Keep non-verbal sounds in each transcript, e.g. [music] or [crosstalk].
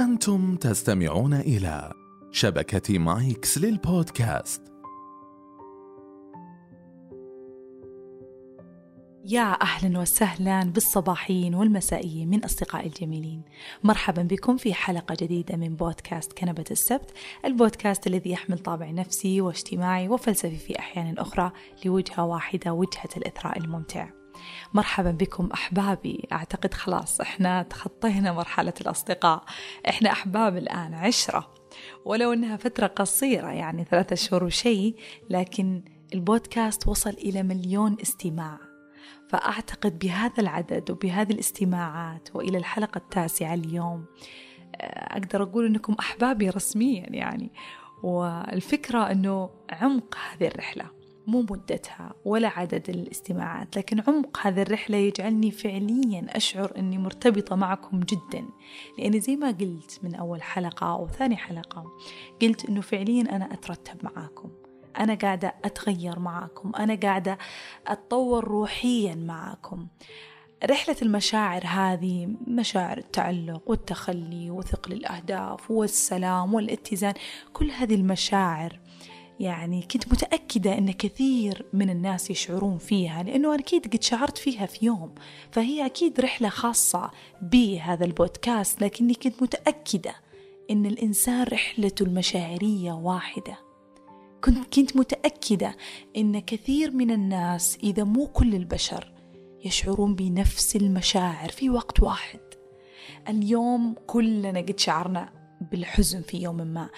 أنتم تستمعون إلى شبكة مايكس للبودكاست. يا أهلا وسهلا بالصباحيين والمسائيين من أصدقائي الجميلين. مرحبا بكم في حلقة جديدة من بودكاست كنبة السبت البودكاست الذي يحمل طابع نفسي واجتماعي وفلسفي في أحيان أخرى لوجهة واحدة وجهة الإثراء الممتع. مرحبا بكم أحبابي. أعتقد خلاص إحنا تخطينا مرحلة الأصدقاء. إحنا أحباب الآن عشرة. ولو أنها فترة قصيرة يعني ثلاثة شهور وشي لكن البودكاست وصل إلى مليون استماع. فأعتقد بهذا العدد وبهذه الاستماعات وإلى الحلقة التاسعة اليوم أقدر أقول أنكم أحبابي رسميا يعني. والفكرة أنه عمق هذه الرحلة. مو مدتها ولا عدد الاستماعات لكن عمق هذه الرحلة يجعلني فعليا أشعر أني مرتبطة معكم جدا. لأن زي ما قلت من أول حلقة أو ثاني حلقة قلت أنه فعليا أنا أترتب معاكم. أنا قاعدة أتغير معاكم. أنا قاعدة أتطور روحيا معاكم. رحلة المشاعر هذه مشاعر التعلق والتخلي وثقل الأهداف والسلام والاتزان كل هذه المشاعر يعني كنت متأكدة أن كثير من الناس يشعرون فيها لأنه أكيد قد شعرت فيها في يوم فهي أكيد رحلة خاصة بهذا البودكاست لكني كنت متأكدة أن الإنسان رحلته المشاعرية واحدة. كنت كنت متأكدة أن كثير من الناس إذا مو كل البشر يشعرون بنفس المشاعر في وقت واحد. اليوم كلنا قد شعرنا بالحزن في يوم ما.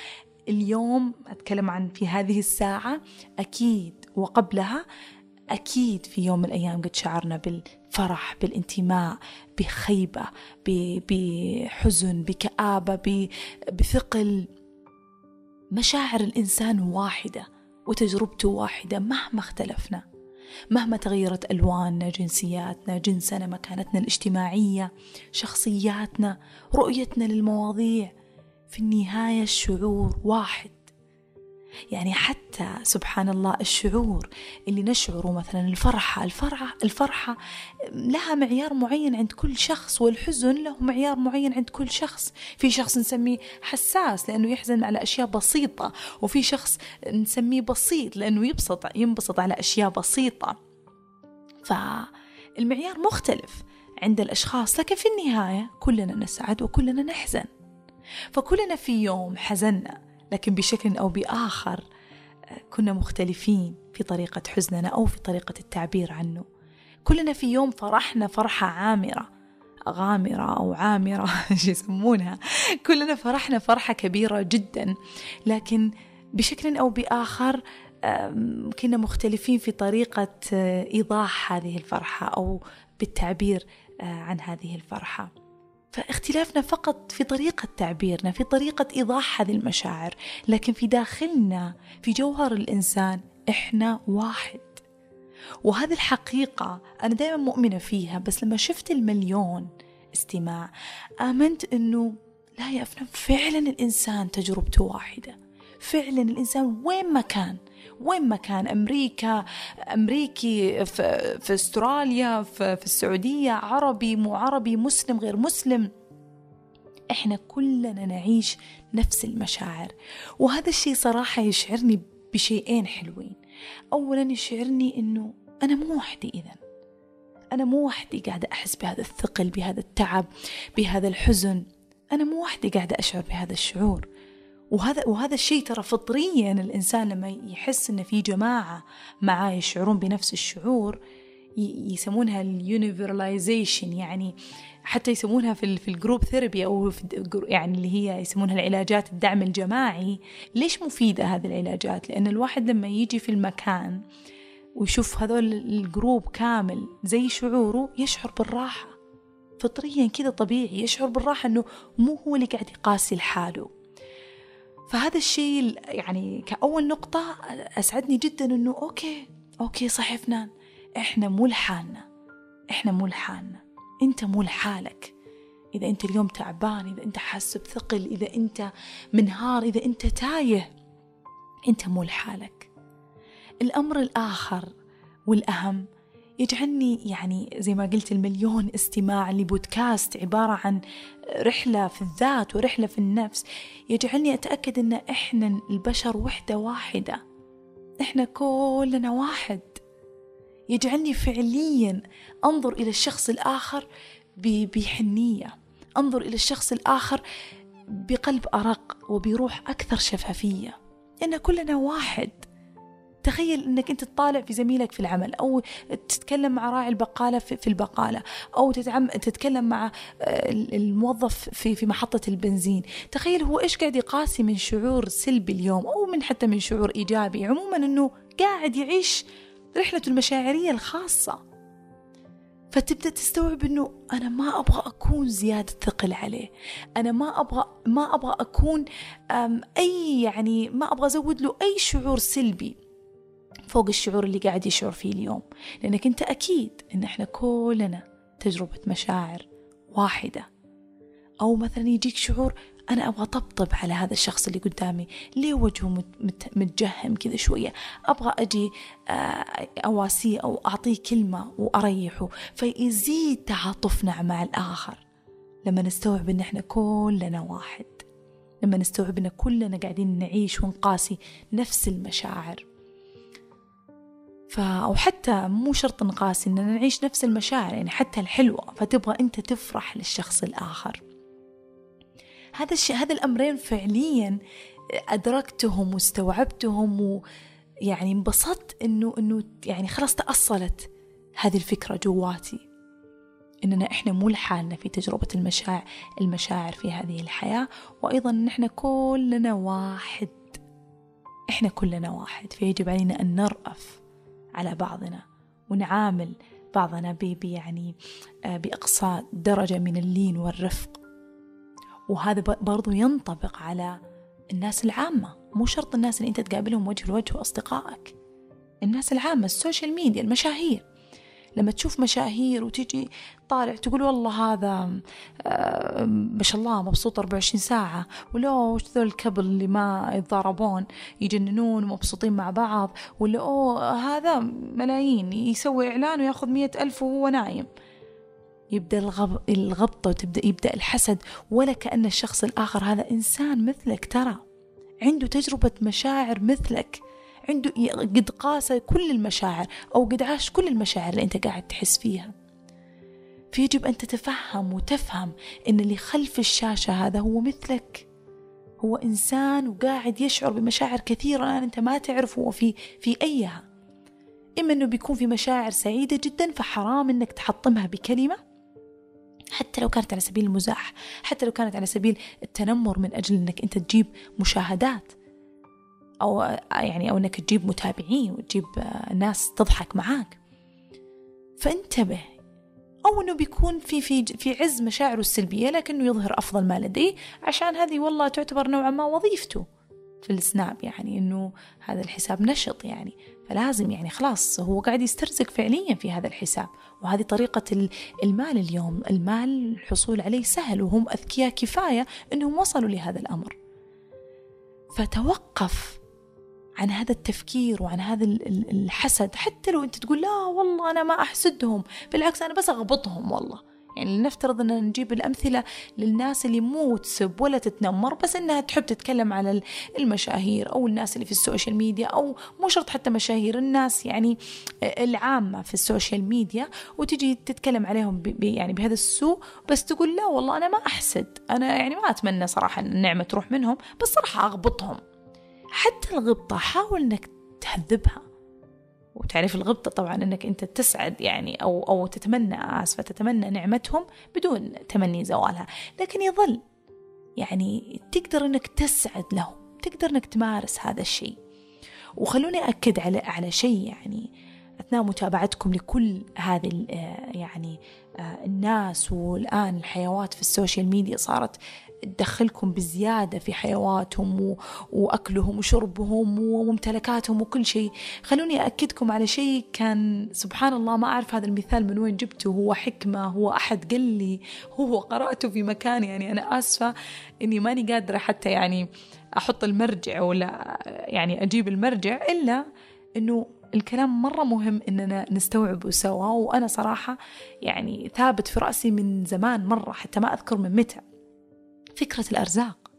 اليوم أتكلم عن في هذه الساعة أكيد وقبلها أكيد في يوم من الأيام قد شعرنا بالفرح بالانتماء بخيبة بحزن بكآبة بثقل. مشاعر الإنسان واحدة وتجربته واحدة مهما اختلفنا مهما تغيرت ألواننا جنسياتنا جنسنا مكانتنا الاجتماعية شخصياتنا رؤيتنا للمواضيع. في النهاية الشعور واحد. يعني حتى سبحان الله الشعور اللي نشعره مثلا الفرحة الفرحة الفرحة لها معيار معين عند كل شخص والحزن له معيار معين عند كل شخص. في شخص نسميه حساس لأنه يحزن على أشياء بسيطة وفي شخص نسميه بسيط لأنه يبسط ينبسط على أشياء بسيطة. فالمعيار مختلف عند الأشخاص لكن في النهاية كلنا نسعد وكلنا نحزن. فكلنا في يوم حزنا لكن بشكل أو بآخر كنا مختلفين في طريقة حزننا أو في طريقة التعبير عنه. كلنا في يوم فرحنا فرحة عامرة غامرة أو عامرة [laughs] شو يسمونها. كلنا فرحنا فرحة كبيرة جدا لكن بشكل أو بآخر كنا مختلفين في طريقة إيضاح هذه الفرحة أو بالتعبير عن هذه الفرحة. فاختلافنا فقط في طريقة تعبيرنا في طريقة إيضاح هذه المشاعر لكن في داخلنا في جوهر الإنسان إحنا واحد. وهذه الحقيقة أنا دائما مؤمنة فيها بس لما شفت المليون استماع آمنت أنه لا يا أفنان فعلا الإنسان تجربته واحدة. فعلا الإنسان وين ما كان وين ما كان أمريكا أمريكي في, في أستراليا في, في السعودية عربي مو عربي مسلم غير مسلم. إحنا كلنا نعيش نفس المشاعر. وهذا الشيء صراحة يشعرني بشيئين حلوين. أولا يشعرني أنه أنا مو وحدي إذا أنا مو وحدي قاعدة أحس بهذا الثقل بهذا التعب بهذا الحزن. أنا مو وحدي قاعدة أشعر بهذا الشعور. وهذا وهذا الشيء ترى فطريا الإنسان لما يحس ان في جماعة معاه يشعرون بنفس الشعور يسمونها ال universalization يعني حتى يسمونها في في ال group therapy أو في يعني اللي هي يسمونها العلاجات الدعم الجماعي. ليش مفيدة هذه العلاجات؟ لأن الواحد لما يجي في المكان ويشوف هذول ال group كامل زي شعوره يشعر بالراحة. فطريا كذا طبيعي يشعر بالراحة إنه مو هو اللي قاعد يقاسي لحاله. فهذا الشيء يعني كأول نقطة أسعدني جدا إنه okay okay صح فنان. إحنا مو لحالنا. إحنا مو لحالنا. أنت مو لحالك. إذا أنت اليوم تعبان إذا أنت حاسس بثقل إذا أنت منهار إذا أنت تايه أنت مو لحالك. الأمر الآخر والأهم يجعلني يعني زي ما قلت المليون استماع لبودكاست عبارة عن رحلة في الذات ورحلة في النفس يجعلني أتأكد أن إحنا البشر وحدة واحدة. إحنا كلنا واحد. يجعلني فعليا أنظر إلى الشخص الآخر بحنية أنظر إلى الشخص الآخر بقلب أرق وبروح أكثر شفافية. لأن كلنا واحد. تخيل إنك أنت تطالع في زميلك في العمل أو تتكلم مع راعي البقالة في البقالة أو تتعم تتكلم مع آه، الموظف في في محطة البنزين. تخيل هو إيش قاعد يقاسي من شعور سلبي اليوم أو من حتى من شعور إيجابي. عموما إنه قاعد يعيش رحلته المشاعرية الخاصة. فتبدأ تستوعب إنه أنا ما أبغى أكون زيادة ثقل عليه. أنا ما أبغى ما أبغى أكون أي يعني ما أبغى أزود له أي شعور سلبي. فوق الشعور اللي قاعد يشعر فيه اليوم. لأنك أنت أكيد إن إحنا كلنا تجربة مشاعر واحدة. أو مثلا يجيك شعور أنا أبغى طبطب على هذا الشخص اللي قدامي. ليه وجهه متجهم كذا شوية؟ أبغى أجي آه، أواسيه أو أعطيه كلمة وأريحه. فيزيد تعاطفنا مع الآخر. لما نستوعب إن إحنا كلنا واحد. لما نستوعب إن كلنا قاعدين نعيش ونقاسي نفس المشاعر. ف أو حتى مو شرط نقاسي إننا نعيش نفس المشاعر يعني حتى الحلوة فتبغى أنت تفرح للشخص الآخر. هذا الشيء هذا الأمرين فعليا أدركتهم واستوعبتهم ويعني انبسطت إنه إنه يعني خلاص تأصلت هذه الفكرة جواتي. إننا إحنا مو لحالنا في تجربة المشاعر المشاعر في هذه الحياة وأيضا إن إحنا كلنا واحد. إحنا كلنا واحد فيجب علينا أن نرأف. على بعضنا ونعامل بعضنا يعني آه، بأقصى درجة من اللين والرفق. وهذا برضو ينطبق على الناس العامة. مو شرط الناس اللي أنت تقابلهم وجه لوجه وأصدقائك. الناس العامة ال social media المشاهير. لما تشوف مشاهير وتجي طالع تقول والله هذا آه ما شاء الله مبسوط 24 ساعة. ولا وش ذول الكبل اللي ما يتضاربون؟ يجننون ومبسوطين مع بعض. ولا أوه هذا ملايين يسوي إعلان ويأخذ مية ألف وهو نايم. يبدأ الغب... الغبطة وتبدأ يبدأ الحسد. ولا كأن الشخص الآخر هذا إنسان مثلك ترى. عنده تجربة مشاعر مثلك. عنده قد قاس كل المشاعر أو قد عاش كل المشاعر اللي أنت قاعد تحس فيها. فيجب أن تتفهم وتفهم أن اللي خلف الشاشة هذا هو مثلك. هو إنسان وقاعد يشعر بمشاعر كثيرة الآن أنت ما تعرف هو في في أيها. إما أنه بيكون في مشاعر سعيدة جدا فحرام أنك تحطمها بكلمة. حتى لو كانت على سبيل المزاح حتى لو كانت على سبيل التنمر من أجل أنك أنت تجيب مشاهدات. أو يعني أو أنك تجيب متابعين وتجيب ناس تضحك معاك. فانتبه. أو أنه بيكون في في في عز مشاعره السلبية لكنه يظهر أفضل ما لديه عشان هذه والله تعتبر نوعا ما وظيفته في السناب يعني أنه هذا الحساب نشط يعني. فلازم يعني خلاص هو قاعد يسترزق فعليا في هذا الحساب. وهذه طريقة المال اليوم المال الحصول عليه سهل وهم أذكياء كفاية أنهم وصلوا لهذا الأمر. فتوقف عن هذا التفكير وعن هذا الحسد. حتى لو أنت تقول لا والله أنا ما أحسدهم بالعكس أنا بس أغبطهم والله. يعني لنفترض أننا نجيب الأمثلة للناس اللي مو تسب ولا تتنمر بس أنها تحب تتكلم على المشاهير أو الناس اللي في ال social media أو مو شرط حتى مشاهير الناس يعني العامة في ال social media وتجي تتكلم عليهم يعني بهذا السوء بس تقول لا والله أنا ما أحسد. أنا يعني ما أتمنى صراحة أن النعمة تروح منهم بس صراحة أغبطهم. حتى الغبطة حاول أنك تهذبها. وتعرف الغبطة طبعا أنك أنت تسعد يعني أو أو تتمنى آسفة تتمنى نعمتهم بدون تمني زوالها. لكن يظل يعني تقدر أنك تسعد لهم تقدر أنك تمارس هذا الشيء. وخلوني أكد على على شيء يعني أثناء متابعتكم لكل هذه يعني آه، الناس والآن الحيوات في ال social media صارت تدخلكم بزيادة في حيواتهم وأكلهم وشربهم وممتلكاتهم وكل شيء. خلوني أأكدكم على شيء كان سبحان الله ما أعرف هذا المثال من وين جبته. هو حكمة هو أحد قال لي هو قرأته في مكان يعني أنا آسفة إني ماني قادرة حتى يعني أحط المرجع ولا يعني أجيب المرجع إلا إنه الكلام مرة مهم إننا نستوعبه سوا. وأنا صراحة يعني ثابت في رأسي من زمان مرة حتى ما أذكر من متى. فكرة الأرزاق.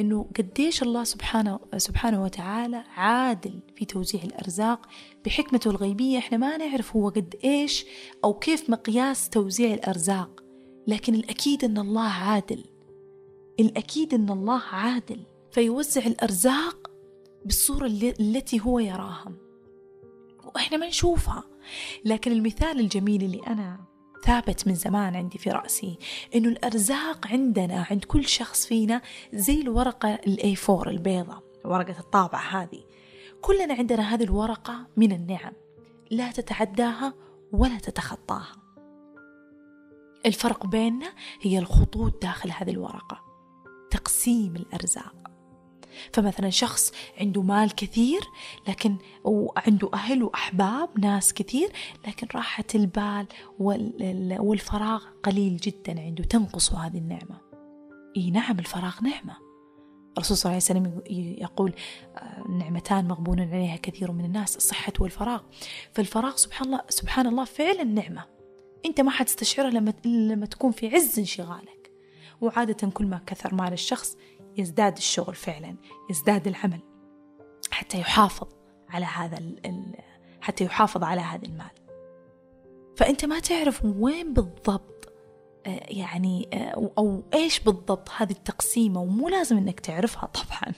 إنه قديش الله سبحانه سبحانه وتعالى عادل في توزيع الأرزاق بحكمته الغيبية. إحنا ما نعرف هو قد إيش أو كيف مقياس توزيع الأرزاق. لكن الأكيد إن الله عادل. الأكيد إن الله عادل. فيوزع الأرزاق بالصورة التي هو يراها. وإحنا ما نشوفها. لكن المثال الجميل اللي أنا ثابت من زمان عندي في رأسي إنه الأرزاق عندنا عند كل شخص فينا زي الورقة الاي 4 البيضة ورقة الطابعة هذه. كلنا عندنا هذه الورقة من النعم لا تتعداها ولا تتخطاها. الفرق بيننا هي الخطوط داخل هذه الورقة تقسيم الأرزاق. فمثلا شخص عنده مال كثير لكن وعنده أهل وأحباب ناس كثير لكن راحة البال والفراغ قليل جدا عنده تنقص هذه النعمة. إي نعم الفراغ نعمة. الرسول صلى الله عليه وسلم يقول آه، نعمتان مغبون عليها كثير من الناس الصحة والفراغ. فالفراغ سبحان الله سبحان الله فعلا نعمة. أنت ما حتستشعرها لما لما تكون في عز انشغالك. وعادة كل ما كثر مال الشخص يزداد الشغل فعلا يزداد العمل حتى يحافظ على هذا حتى يحافظ على هذا المال. فأنت ما تعرف وين بالضبط آه، يعني آه، أو إيش بالضبط هذه التقسيمة ومو لازم إنك تعرفها طبعا.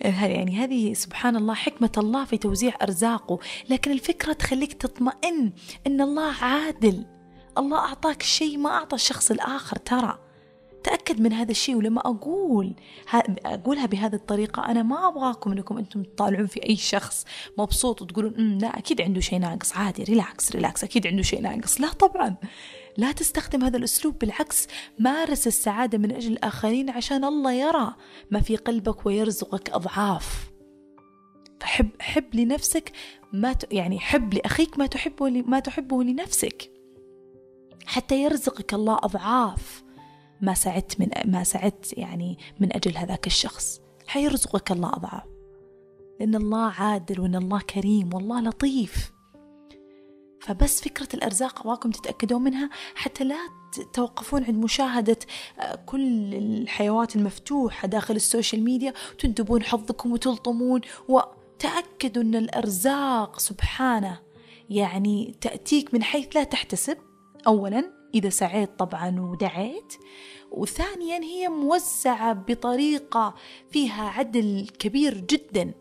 [laughs] يعني هذه سبحان الله حكمة الله في توزيع أرزاقه. لكن الفكرة تخليك تطمئن إن الله عادل. الله أعطاك شيء ما أعطى الشخص الآخر ترى. تأكد من هذا الشيء ولما أقول أقولها بهذه الطريقة أنا ما أبغاكم أنكم أنتم تطالعون في أي شخص مبسوط وتقولون أمم لا أكيد عنده شيء ناقص عادي relax relax أكيد عنده شيء ناقص. لا طبعا. لا تستخدم هذا الأسلوب بالعكس مارس السعادة من أجل الآخرين عشان الله يرى ما في قلبك ويرزقك أضعاف. فحب حب لنفسك ما ت... يعني حب لأخيك ما تحبه. ما تحبه لنفسك. حتى يرزقك الله أضعاف. ما سعدت من ما سعدت يعني من أجل هذاك الشخص. حيرزقك الله أضعاف. لأن الله عادل وأن الله كريم والله لطيف. فبس فكرة الأرزاق أبغاكم تتأكدون منها؟ حتى لا توقفون عند مشاهدة آه، كل الحيوات المفتوحة داخل ال social media وتندبون حظكم وتلطمون وتأكدوا أن الأرزاق سبحانه يعني تأتيك من حيث لا تحتسب. أولا إذا سعيت طبعا ودعيت. وثانيا هي موزعة بطريقة فيها عدل كبير جدا.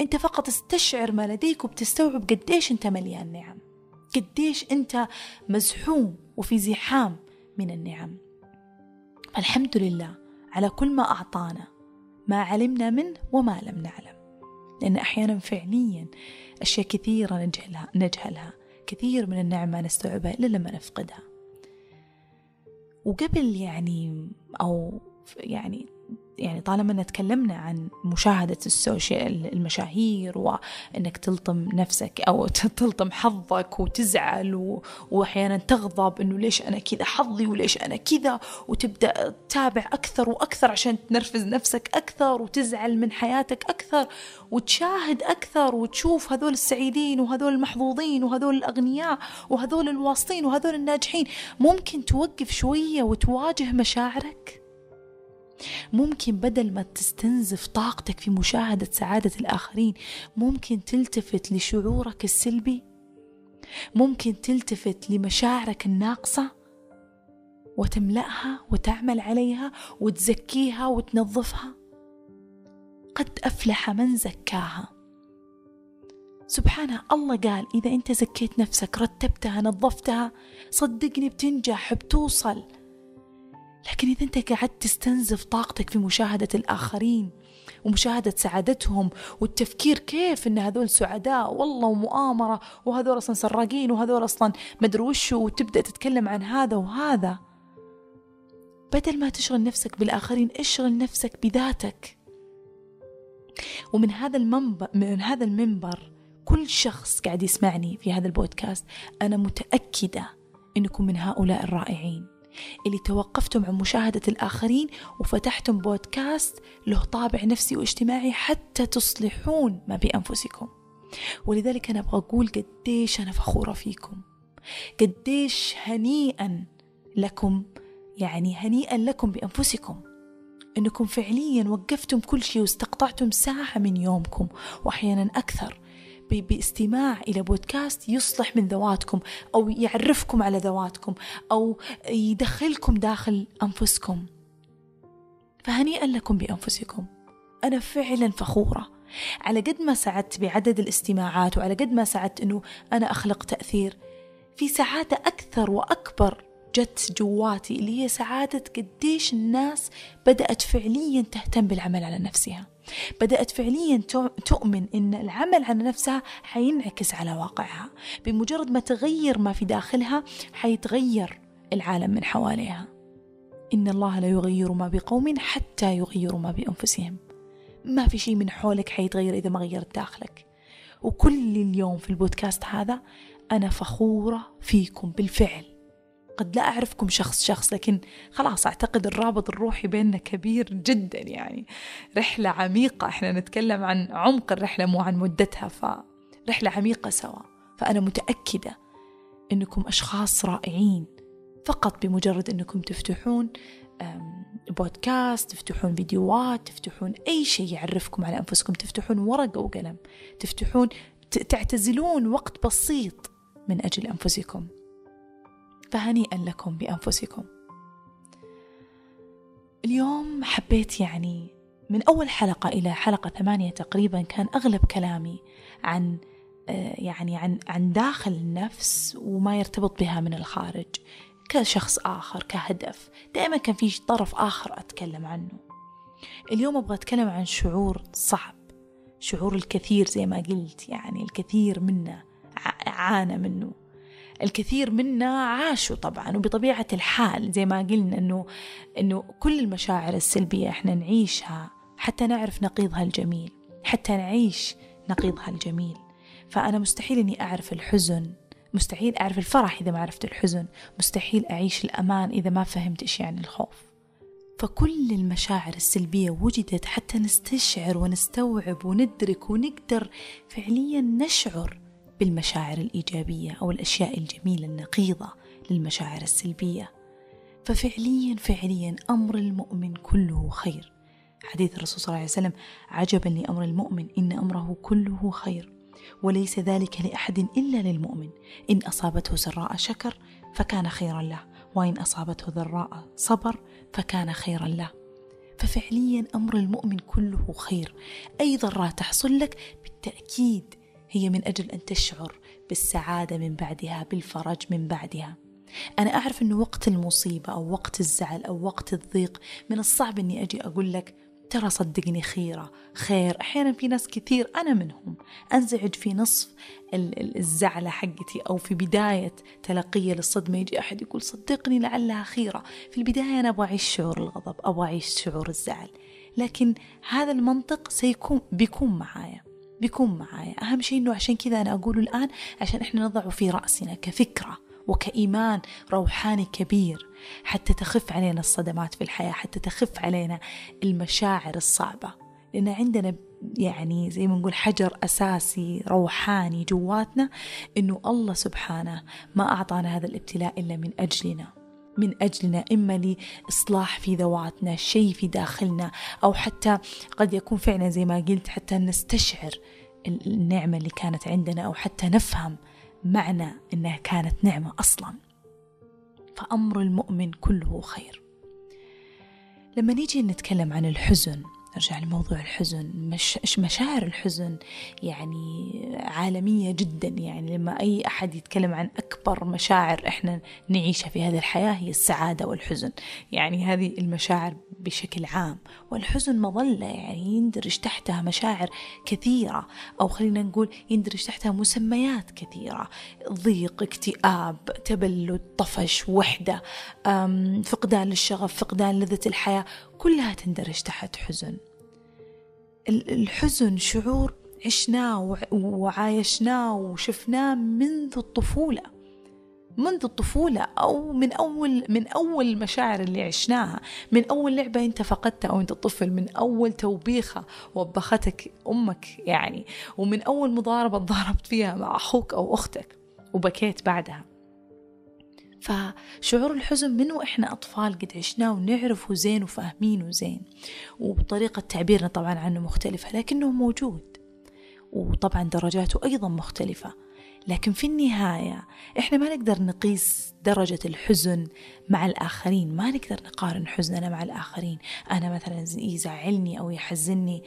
أنت فقط استشعر ما لديك وبتستوعب قديش أنت مليان نعم. قديش أنت مزحوم وفي زحام من النعم. الحمد لله على كل ما أعطانا ما علمنا منه وما لم نعلم. لأن أحيانا فعليا أشياء كثيرة نجهلها, نجهلها. كثير من النعم ما نستوعبها إلا لما نفقدها. وقبل يعني أو يعني يعني طالما إن تكلمنا عن مشاهدة السوشيال المشاهير وإنك تلطم نفسك أو [laughs] تلطم حظك وتزعل. وأحيانا تغضب إنه ليش أنا كذا حظي وليش أنا كذا وتبدأ تتابع أكثر وأكثر عشان تنرفز نفسك أكثر وتزعل من حياتك أكثر وتشاهد أكثر وتشوف هذول السعيدين وهذول المحظوظين وهذول الأغنياء وهذول الواسطين وهذول الناجحين ممكن توقف شوية وتواجه مشاعرك ممكن بدل ما تستنزف طاقتك في مشاهدة سعادة الآخرين ممكن تلتفت لشعورك السلبي؟ ممكن تلتفت لمشاعرك الناقصة؟ وتملأها وتعمل عليها وتزكيها وتنظفها؟ قد أفلح من زكاها. سبحانه الله قال إذا أنت زكيت نفسك رتبتها نظفتها صدقني بتنجح بتوصل. لكن إذا أنت قعدت تستنزف طاقتك في مشاهدة الآخرين ومشاهدة سعادتهم والتفكير كيف إن هذول سعداء والله ومؤامرة وهذول أصلا سراقين وهذول أصلا مدري وش وتبدأ تتكلم عن هذا وهذا. بدل ما تشغل نفسك بالآخرين اشغل نفسك بذاتك. ومن هذا المنبر من هذا المنبر كل شخص قاعد يسمعني في هذا البودكاست أنا متأكدة إنكم من هؤلاء الرائعين. اللي توقفتم عن مشاهدة الآخرين وفتحتم بودكاست له طابع نفسي واجتماعي حتى تصلحون ما بأنفسكم. ولذلك أنا أبغى أقول قديش أنا فخورة فيكم. قديش هنيئا لكم يعني هنيئا لكم بأنفسكم. أنكم فعليا وقفتم كل شيء واستقطعتم ساعة من يومكم وأحيانا أكثر. باستماع إلى بودكاست يصلح من ذواتكم أو يعرفكم على ذواتكم أو يدخلكم داخل أنفسكم. فهنيئا لكم بأنفسكم. أنا فعلا فخورة. على قد ما سعدت بعدد الاستماعات وعلى قد ما سعدت أنه أنا أخلق تأثير في سعادة أكثر وأكبر جت جواتي اللي هي سعادة قديش الناس بدأت فعليا تهتم بالعمل على نفسها. بدأت فعليا تؤمن أن العمل على نفسها حينعكس على واقعها بمجرد ما تغير ما في داخلها حيتغير العالم من حواليها. إن الله لا يغير ما بقوم حتى يغيروا ما بأنفسهم. ما في شيء من حولك حيتغير إذا ما غيرت داخلك. وكل اليوم في البودكاست هذا أنا فخورة فيكم بالفعل. قد لا أعرفكم شخص شخص لكن خلاص أعتقد الرابط الروحي بيننا كبير جدا يعني. رحلة عميقة إحنا نتكلم عن عمق الرحلة مو عن مدتها فرحلة عميقة سوا. فأنا متأكدة أنكم أشخاص رائعين. فقط بمجرد أنكم تفتحون بودكاست تفتحون فيديوهات تفتحون أي شيء يعرفكم على أنفسكم تفتحون ورقة وقلم تفتحون تعتزلون وقت بسيط من أجل أنفسكم. فهنيئا لكم بأنفسكم. اليوم حبيت يعني من أول حلقة إلى حلقة ثمانية تقريبا كان أغلب كلامي عن آه، يعني عن عن داخل النفس وما يرتبط بها من الخارج كشخص آخر كهدف. دائما كان في طرف آخر أتكلم عنه. اليوم أبغى أتكلم عن شعور صعب شعور الكثير زي ما قلت يعني الكثير منا عانى منه. الكثير منا عاشوا طبعا وبطبيعة الحال زي ما قلنا أنه, إنه كل المشاعر السلبية إحنا نعيشها حتى نعرف نقيضها الجميل حتى نعيش نقيضها الجميل. فأنا مستحيل أني أعرف الحزن مستحيل أعرف الفرح إذا ما عرفت الحزن مستحيل أعيش الأمان إذا ما فهمت إيش يعني الخوف. فكل المشاعر السلبية وجدت حتى نستشعر ونستوعب وندرك ونقدر فعليا نشعر بالمشاعر الإيجابية أو الأشياء الجميلة النقيضة للمشاعر السلبية. ففعليا فعليا أمر المؤمن كله خير. حديث الرسول صلى الله عليه وسلم عجبا لأمر المؤمن إن أمره كله خير وليس ذلك لأحد إلا للمؤمن. إن أصابته سراء شكر فكان خيرا له وإن أصابته ضراء صبر فكان خيرا له. ففعليا أمر المؤمن كله خير. أي ضراء تحصل لك بالتأكيد هي من أجل أن تشعر بالسعادة من بعدها بالفرج من بعدها. أنا أعرف أنه وقت المصيبة أو وقت الزعل أو وقت الضيق من الصعب أني أجي أقول لك ترى صدقني خيرة خير. أحيانا في ناس كثير أنا منهم أنزعج في نصف الزعلة حقتي أو في بداية تلقية للصدمة. يجي أحد يقول صدقني لعلها خيرة. في البداية أنا أبغى أعيش شعور الغضب أبغى أعيش شعور الزعل لكن هذا المنطق سيكون بيكون معايا. بيكون معايا. أهم شيء أنه عشان كذا أنا أقوله الآن عشان إحنا نضعه في رأسنا كفكرة وكإيمان روحاني كبير حتى تخف علينا الصدمات في الحياة حتى تخف علينا المشاعر الصعبة. لأن عندنا يعني زي ما نقول حجر أساسي روحاني جواتنا إنه الله سبحانه ما أعطانا هذا الابتلاء إلا من أجلنا. من أجلنا إما لإصلاح في ذواتنا شيء في داخلنا أو حتى قد يكون فعلا زي ما قلت حتى نستشعر النعمة اللي كانت عندنا أو حتى نفهم معنى أنها كانت نعمة أصلا. فأمر المؤمن كله خير. لما نيجي نتكلم عن الحزن نرجع لموضوع الحزن. مش مشاعر الحزن؟ يعني عالمية جدا. يعني لما أي أحد يتكلم عن أكبر مشاعر إحنا نعيشها في هذه الحياة هي السعادة والحزن. يعني هذه المشاعر بشكل عام. والحزن مظلة. يعني يندرج تحتها مشاعر كثيرة. أو خلينا نقول يندرج تحتها مسميات كثيرة. ضيق اكتئاب تبلد طفش وحدة فقدان للشغف فقدان لذة الحياة. كلها تندرج تحت حزن. الحزن شعور عشناه وعايشناه وشفناه منذ الطفولة. منذ الطفولة أو من أول من أول المشاعر اللي عشناها. من أول لعبة أنت فقدتها أو أنت طفل. من أول توبيخة وبختك أمك يعني. ومن أول مضاربة تضاربت فيها مع أخوك أو أختك وبكيت بعدها. فشعور الحزن من وإحنا أطفال قد عشناه ونعرفه زين وفاهمينه زين وطريقة تعبيرنا طبعا عنه مختلفة لكنه موجود. وطبعا درجاته أيضا مختلفة. لكن في النهاية إحنا ما نقدر نقيس درجة الحزن مع الآخرين. ما نقدر نقارن حزننا مع الآخرين. أنا مثلا يزعلني أو يحزنني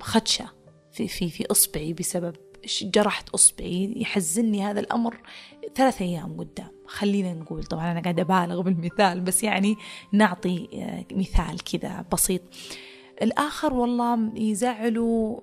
خدشة في, في, في إصبعي بسبب جرحت إصبعي يحزنني هذا الأمر ثلاث أيام قدام. خلينا نقول طبعا أنا قاعدة أبالغ بالمثال بس يعني نعطي آه، مثال كذا بسيط. الآخر والله يزعله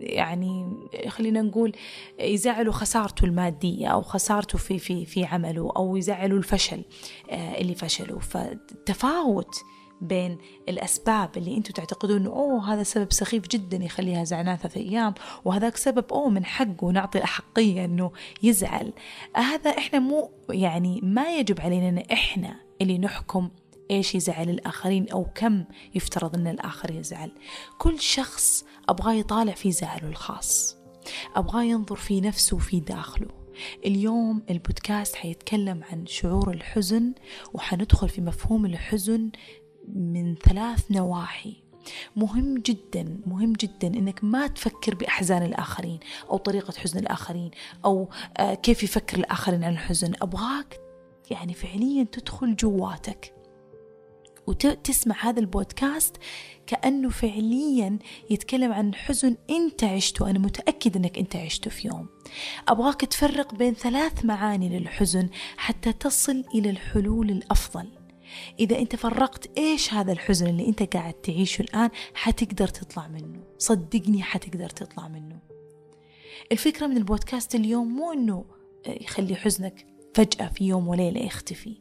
يعني خلينا نقول يزعله خسارته المادية أو خسارته في في في عمله أو يزعله الفشل آه، اللي فشله فتفاوت بين الأسباب اللي أنتم تعتقدون أنه أوه هذا سبب سخيف جدا يخليها زعلان ثلاثة أيام وهذاك سبب أوه من حقه نعطي الأحقية أنه يزعل. هذا إحنا مو يعني ما يجب علينا أن إحنا اللي نحكم إيش يزعل الآخرين أو كم يفترض أن الآخر يزعل. كل شخص أبغاه يطالع في زعله الخاص أبغاه ينظر في نفسه وفي داخله. اليوم البودكاست حيتكلم عن شعور الحزن وحندخل في مفهوم الحزن من ثلاث نواحي. مهم جدا مهم جدا إنك ما تفكر بأحزان الآخرين أو طريقة حزن الآخرين أو آه، كيف يفكر الآخرين عن الحزن. أبغاك يعني فعليا تدخل جواتك وتسمع هذا البودكاست كأنه فعليا يتكلم عن حزن أنت عشته. أنا متأكد أنك أنت عشته في يوم. أبغاك تفرق بين ثلاث معاني للحزن حتى تصل إلى الحلول الأفضل. إذا أنت فرقت إيش هذا الحزن اللي أنت قاعد تعيشه الآن حتقدر تطلع منه. صدقني حتقدر تطلع منه. الفكرة من البودكاست اليوم مو أنه يخلي حزنك فجأة في يوم وليلة يختفي.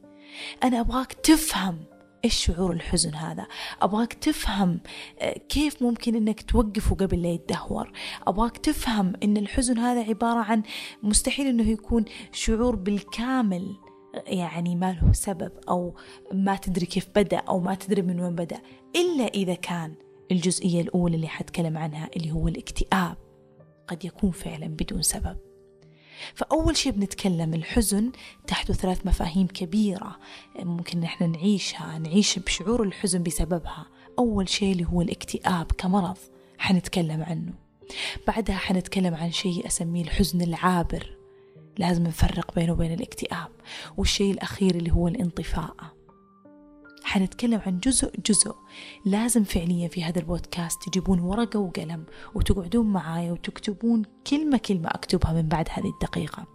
أنا أبغاك تفهم إيش شعور الحزن هذا. أبغاك تفهم آه، كيف ممكن أنك توقفه قبل لا يتدهور. أبغاك تفهم أن الحزن هذا عبارة عن مستحيل أنه يكون شعور بالكامل. يعني ما له سبب أو ما تدري كيف بدأ أو ما تدري من وين بدأ إلا إذا كان الجزئية الأولى اللي حتكلم عنها اللي هو الاكتئاب قد يكون فعلا بدون سبب. فأول شيء بنتكلم الحزن تحته ثلاث مفاهيم كبيرة ممكن نحن نعيشها نعيش بشعور الحزن بسببها. أول شيء اللي هو الاكتئاب كمرض حنتكلم عنه. بعدها حنتكلم عن شيء أسميه الحزن العابر. لازم نفرق بينه وبين الاكتئاب. والشيء الأخير اللي هو الانطفاء. حنتكلم عن جزء جزء لازم فعليا في هذا البودكاست تجيبون ورقة وقلم وتقعدون معايا وتكتبون كلمة كلمة أكتبها من بعد هذه الدقيقة.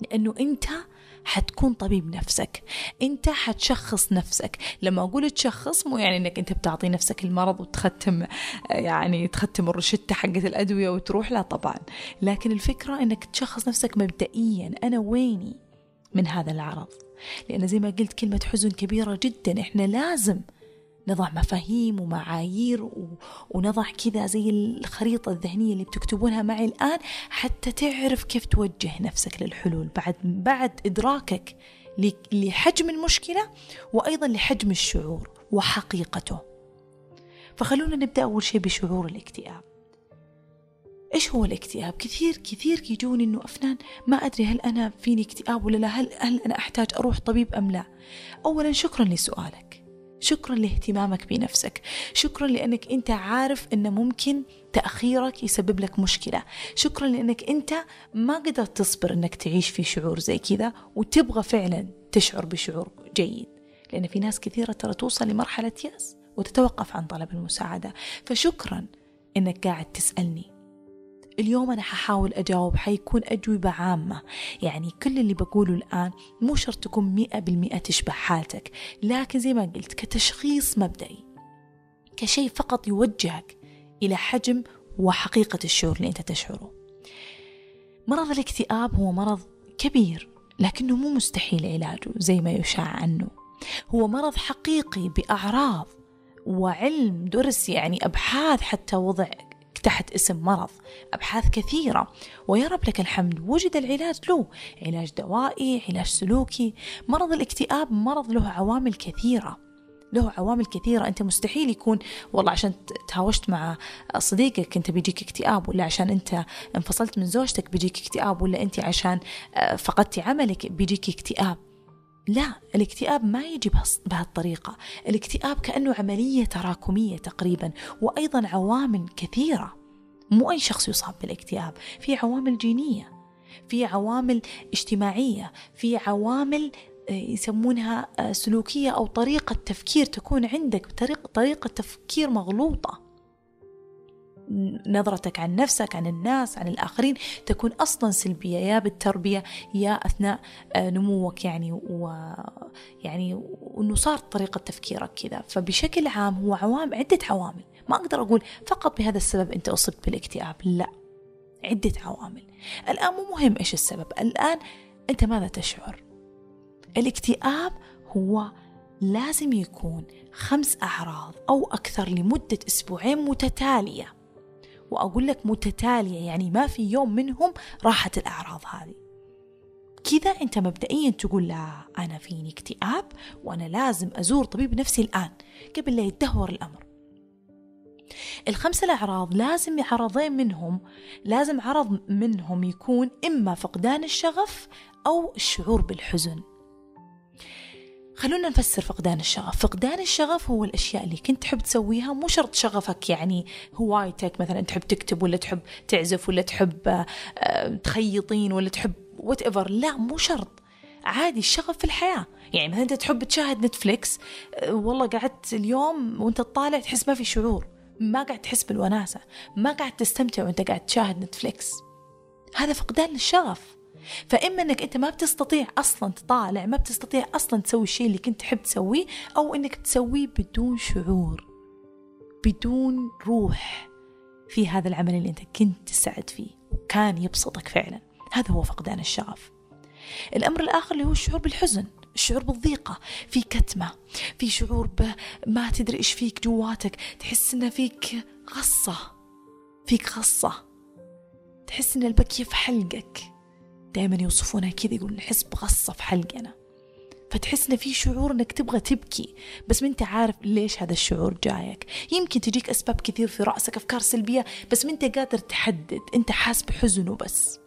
لأنه أنت حتكون طبيب نفسك. انت حتشخص نفسك. لما أقول تشخص مو يعني إنك أنت بتعطي نفسك المرض وتختم يعني تختم الروشتة حقت الأدوية وتروح لا طبعا. لكن الفكرة إنك تشخص نفسك مبدئيا. أنا ويني من هذا العرض؟ لأن زي ما قلت كلمة حزن كبيرة جدا. إحنا لازم نضع مفاهيم ومعايير ونضع كذا زي الخريطة الذهنية اللي بتكتبونها معي الآن حتى تعرف كيف توجه نفسك للحلول بعد بعد إدراكك لحجم المشكلة وأيضا لحجم الشعور وحقيقته. فخلونا نبدأ أول شيء بشعور الاكتئاب. إيش هو الاكتئاب؟ كثير كثير يجوني إنه أفنان ما أدري هل أنا فيني اكتئاب ولا لا هل, هل أنا أحتاج أروح طبيب أم لا؟ أولا شكرا لسؤالك. شكرا لاهتمامك بنفسك. شكرا لأنك أنت عارف أنه ممكن تأخيرك يسبب لك مشكلة. شكرا لأنك أنت ما قدرت تصبر أنك تعيش في شعور زي كذا وتبغى فعلا تشعر بشعور جيد. لأن في ناس كثيرة ترى توصل لمرحلة يأس وتتوقف عن طلب المساعدة. فشكرا أنك قاعد تسألني اليوم أنا ححاول أجاوب حيكون أجوبة عامة. يعني كل اللي بقوله الآن مو شرط تكون مئة بالمئة تشبه حالتك لكن زي ما قلت كتشخيص مبدئي كشيء فقط يوجهك إلى حجم وحقيقة الشعور اللي أنت تشعره. مرض الاكتئاب هو مرض كبير لكنه مو مستحيل علاجه زي ما يشاع عنه. هو مرض حقيقي بأعراض وعلم درس يعني أبحاث حتى وضع تحت اسم مرض. أبحاث كثيرة. ويا رب لك الحمد. وجد العلاج له. علاج دوائي علاج سلوكي. مرض الاكتئاب مرض له عوامل كثيرة. له عوامل كثيرة. أنت مستحيل يكون والله عشان تهاوشت مع صديقك أنت بيجيك اكتئاب ولا عشان أنت انفصلت من زوجتك بيجيك اكتئاب ولا أنت عشان آه، فقدتي عملك بيجيك اكتئاب. لا الاكتئاب ما يجي بهالطريقة. الاكتئاب كأنه عملية تراكمية تقريبا وأيضا عوامل كثيرة. مو أي شخص يصاب بالاكتئاب في عوامل جينية في عوامل اجتماعية في عوامل آه، يسمونها آه، سلوكية أو طريقة تفكير تكون عندك طريقة, طريقة تفكير مغلوطة. نظرتك عن نفسك عن الناس عن الآخرين تكون أصلا سلبية يا بالتربية يا أثناء آه، نموك يعني و يعني وأنه صار طريقة تفكيرك كذا. فبشكل عام هو عوامل عدة عوامل. ما أقدر أقول فقط بهذا السبب أنت أصبت بالاكتئاب لا. عدة عوامل. الآن مو مهم إيش السبب. الآن أنت ماذا تشعر؟ الاكتئاب هو لازم يكون خمس أعراض أو أكثر لمدة أسبوعين متتالية. وأقول لك متتالية يعني ما في يوم منهم راحت الأعراض هذه. كذا أنت مبدئيا تقول لا أنا فيني اكتئاب وأنا لازم أزور طبيب نفسي الآن قبل لا يتدهور الأمر. الخمسة الأعراض لازم عرضين منهم لازم عرض منهم يكون إما فقدان الشغف أو الشعور بالحزن. خلونا نفسر فقدان الشغف. فقدان الشغف هو الأشياء اللي كنت تحب تسويها مو شرط شغفك يعني هوايتك مثلا تحب تكتب ولا تحب تعزف ولا تحب آه، تخيطين ولا تحب whatever لا مو شرط. عادي الشغف في الحياة. يعني مثلا أنت تحب تشاهد Netflix آه، والله قعدت اليوم وأنت تطالع تحس ما في شعور. ما قاعد تحس بالوناسة. ما قاعد تستمتع وأنت قاعد تشاهد Netflix هذا فقدان للشغف فإما أنك أنت ما بتستطيع أصلا تطالع ما بتستطيع أصلا تسوي الشيء اللي كنت تحب تسويه أو أنك تسويه بدون شعور بدون روح في هذا العمل اللي أنت كنت تسعد فيه وكان يبسطك فعلا. هذا هو فقدان الشغف. الأمر الآخر اللي هو الشعور بالحزن الشعور بالضيقة في كتمة في شعور ما تدري إيش فيك جواتك تحس إن فيك غصة فيك غصة تحس إن البكية في حلقك. دائما يوصفونها كذا يقولون نحس بغصة في حلقنا. فتحس ان في شعور إنك تبغى تبكي. بس ما أنت عارف ليش هذا الشعور جايك. يمكن تجيك أسباب كثير في رأسك أفكار سلبية بس ما أنت قادر تحدد. أنت حاس بحزن وبس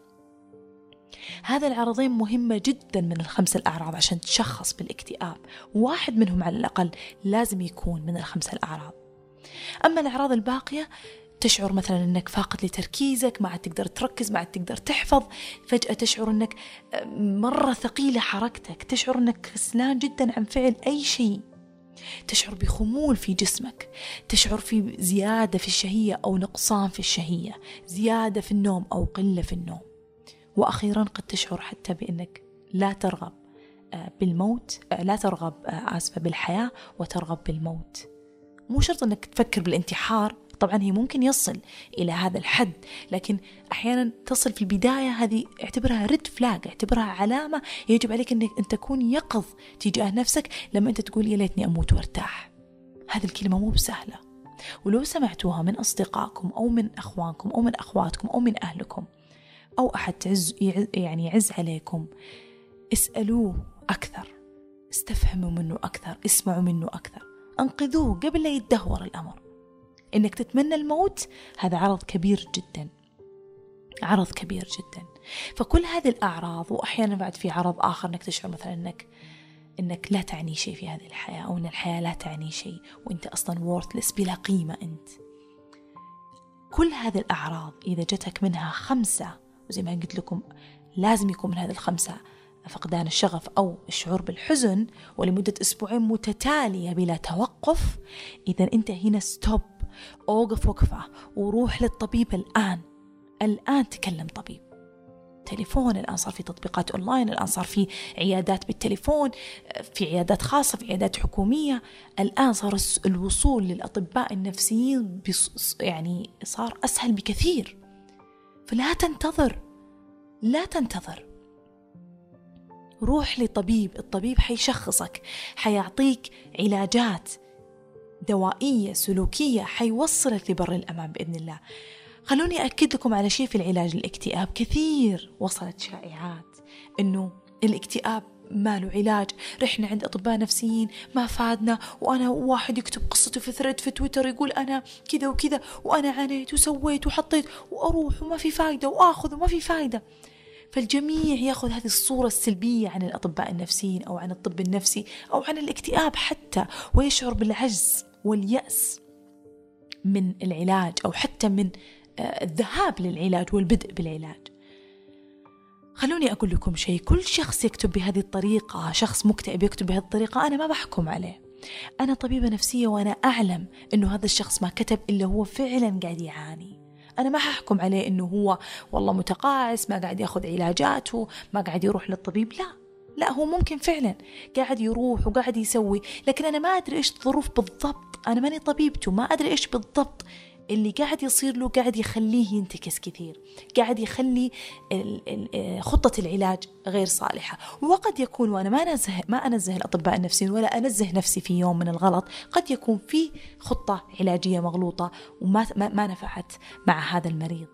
هذا العرضين مهمة جدا من الخمس الأعراض عشان تشخص بالاكتئاب. واحد منهم على الأقل لازم يكون من الخمسة الأعراض. أما الأعراض الباقية تشعر مثلا إنك فاقد لتركيزك ما عاد تقدر تركز ما عاد تقدر تحفظ. فجأة تشعر إنك آه، مرة ثقيلة حركتك. تشعر إنك كسلان جدا عن فعل أي شيء. تشعر بخمول في جسمك. تشعر في زيادة في الشهية أو نقصان في الشهية. زيادة في النوم أو قلة في النوم. وأخيرا قد تشعر حتى بأنك لا ترغب آه، بالموت آه، لا ترغب آسفة بالحياة وترغب بالموت. مو شرط أنك تفكر بالانتحار. طبعا هي ممكن يصل إلى هذا الحد لكن أحيانا تصل في البداية هذه اعتبرها ريد فلاج اعتبرها علامة يجب عليك أنك أن تكون يقظ تجاه نفسك لما أنت تقول يا ليتني أموت وأرتاح. هذه الكلمة مو بسهلة. ولو سمعتوها من أصدقائكم أو من أخوانكم أو من أخواتكم أو من أهلكم أو أحد تعز يعني يعز عليكم اسألوه أكثر. استفهموا منه أكثر اسمعوا منه أكثر. أنقذوه قبل لا يتدهور الأمر. إنك تتمنى الموت هذا عرض كبير جدا. عرض كبير جدا. فكل هذه الأعراض واحيانا بعد في عرض آخر إنك تشعر مثلا إنك إنك لا تعني شيء في هذه الحياة أو إن الحياة لا تعني شيء وأنت أصلا وورثلس بلا قيمة أنت. كل هذه الأعراض إذا جتك منها خمسة وزي ما قلت لكم لازم يكون من هذه الخمسة فقدان الشغف أو الشعور بالحزن ولمدة أسبوعين متتالية بلا توقف إذا أنت هنا stop أوقف وقفة وروح للطبيب الآن. الآن تكلم طبيب. تليفون الآن صار في تطبيقات أونلاين الآن صار في عيادات بالتليفون في عيادات خاصة في عيادات حكومية. الآن صار الوصول للأطباء النفسيين يعني صار أسهل بكثير. فلا تنتظر. لا تنتظر. روح لطبيب. الطبيب حيشخصك حيعطيك علاجات. دوائية سلوكية حيوصلك لبر الأمان بإذن الله. خلوني أكد لكم على شيء في العلاج الاكتئاب كثير وصلت شائعات. أنه الاكتئاب ما له علاج. رحنا عند أطباء نفسيين ما فادنا وأنا واحد يكتب قصته في ثريد في تويتر يقول أنا كذا وكذا وأنا عانيت وسويت وحطيت وأروح وما في فايدة وآخذ وما في فايدة. فالجميع يأخذ هذه الصورة السلبية عن الأطباء النفسيين أو عن الطب النفسي أو عن الاكتئاب حتى ويشعر بالعجز. واليأس من العلاج أو حتى من آه، الذهاب للعلاج والبدء بالعلاج. خلوني أقول لكم شيء كل شخص يكتب بهذه الطريقة شخص مكتئب يكتب بهذه الطريقة أنا ما بحكم عليه. أنا طبيبة نفسية وأنا أعلم أنه هذا الشخص ما كتب إلا هو فعلا قاعد يعاني. أنا ما ححكم عليه أنه هو والله متقاعس ما قاعد يأخذ علاجاته ما قاعد يروح للطبيب لا. لا هو ممكن فعلا قاعد يروح وقاعد يسوي لكن أنا ما أدري إيش الظروف بالضبط. أنا ماني طبيبته ما أدري إيش بالضبط. اللي قاعد يصير له قاعد يخليه ينتكس كثير قاعد يخلي آه، خطة العلاج غير صالحة. وقد يكون وأنا ما أنزه ما أنزه الأطباء النفسيين ولا أنزه نفسي في يوم من الغلط قد يكون في خطة علاجية مغلوطة وما ما نفعت مع هذا المريض.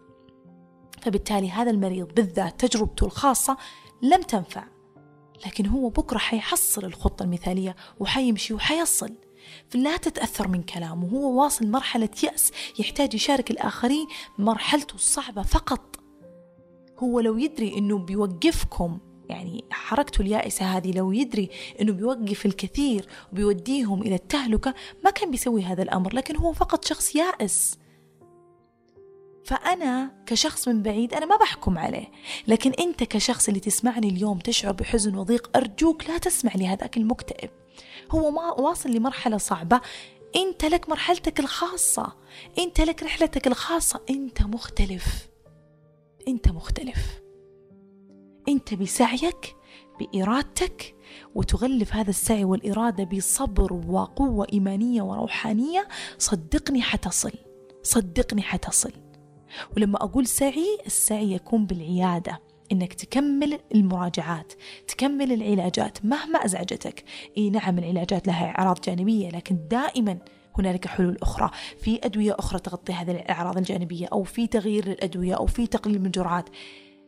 فبالتالي هذا المريض بالذات تجربته الخاصة لم تنفع. لكن هو بكرة حيحصل الخطة المثالية وحيمشي وحيصل. فلا تتأثر من كلامه هو واصل مرحلة يأس يحتاج يشارك الآخرين مرحلته الصعبة فقط. هو لو يدري أنه بيوقفكم يعني حركته اليائسة هذه لو يدري أنه بيوقف الكثير وبيوديهم إلى التهلكة ما كان بيسوي هذا الأمر لكن هو فقط شخص يائس. فأنا كشخص من بعيد أنا ما بحكم عليه. لكن أنت كشخص اللي تسمعني اليوم تشعر بحزن وضيق أرجوك لا تسمع لهذاك المكتئب. هو ما واصل لمرحلة صعبة. أنت لك مرحلتك الخاصة. أنت لك رحلتك الخاصة. أنت مختلف. أنت مختلف. أنت بسعيك بإرادتك وتغلف هذا السعي والإرادة بصبر وقوة إيمانية وروحانية. صدقني حتصل. صدقني حتصل. ولما أقول سعي السعي يكون بالعيادة إنك تكمل المراجعات تكمل العلاجات مهما أزعجتك. إي نعم العلاجات لها إعراض جانبية لكن دائما هنالك حلول أخرى. في أدوية أخرى تغطي هذه الأعراض الجانبية أو في تغيير للأدوية أو في تقليل من الجرعات